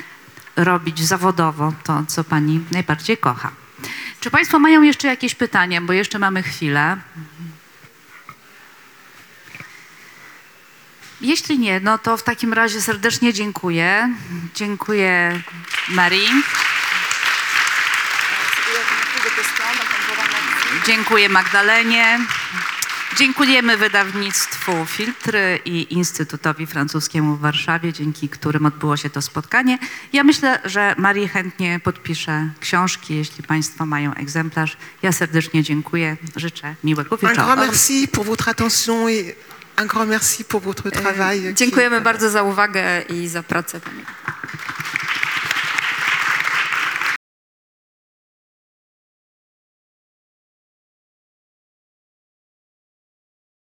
robić zawodowo to, co Pani najbardziej kocha. Czy Państwo mają jeszcze jakieś pytania, bo jeszcze mamy chwilę. Jeśli nie, no to w takim razie serdecznie dziękuję. Dziękuję Marii. Dziękuję Magdalenie. Dziękujemy wydawnictwu Filtry i Instytutowi Francuskiemu w Warszawie, dzięki którym odbyło się to spotkanie. Ja myślę, że Marii chętnie podpisze książki, jeśli Państwo mają egzemplarz. Ja serdecznie dziękuję. Życzę miłego Un grand wieczoru. merci pour votre attention et un grand merci pour votre travail. qui est- Dziękujemy bardzo za uwagę i za pracę. Pani.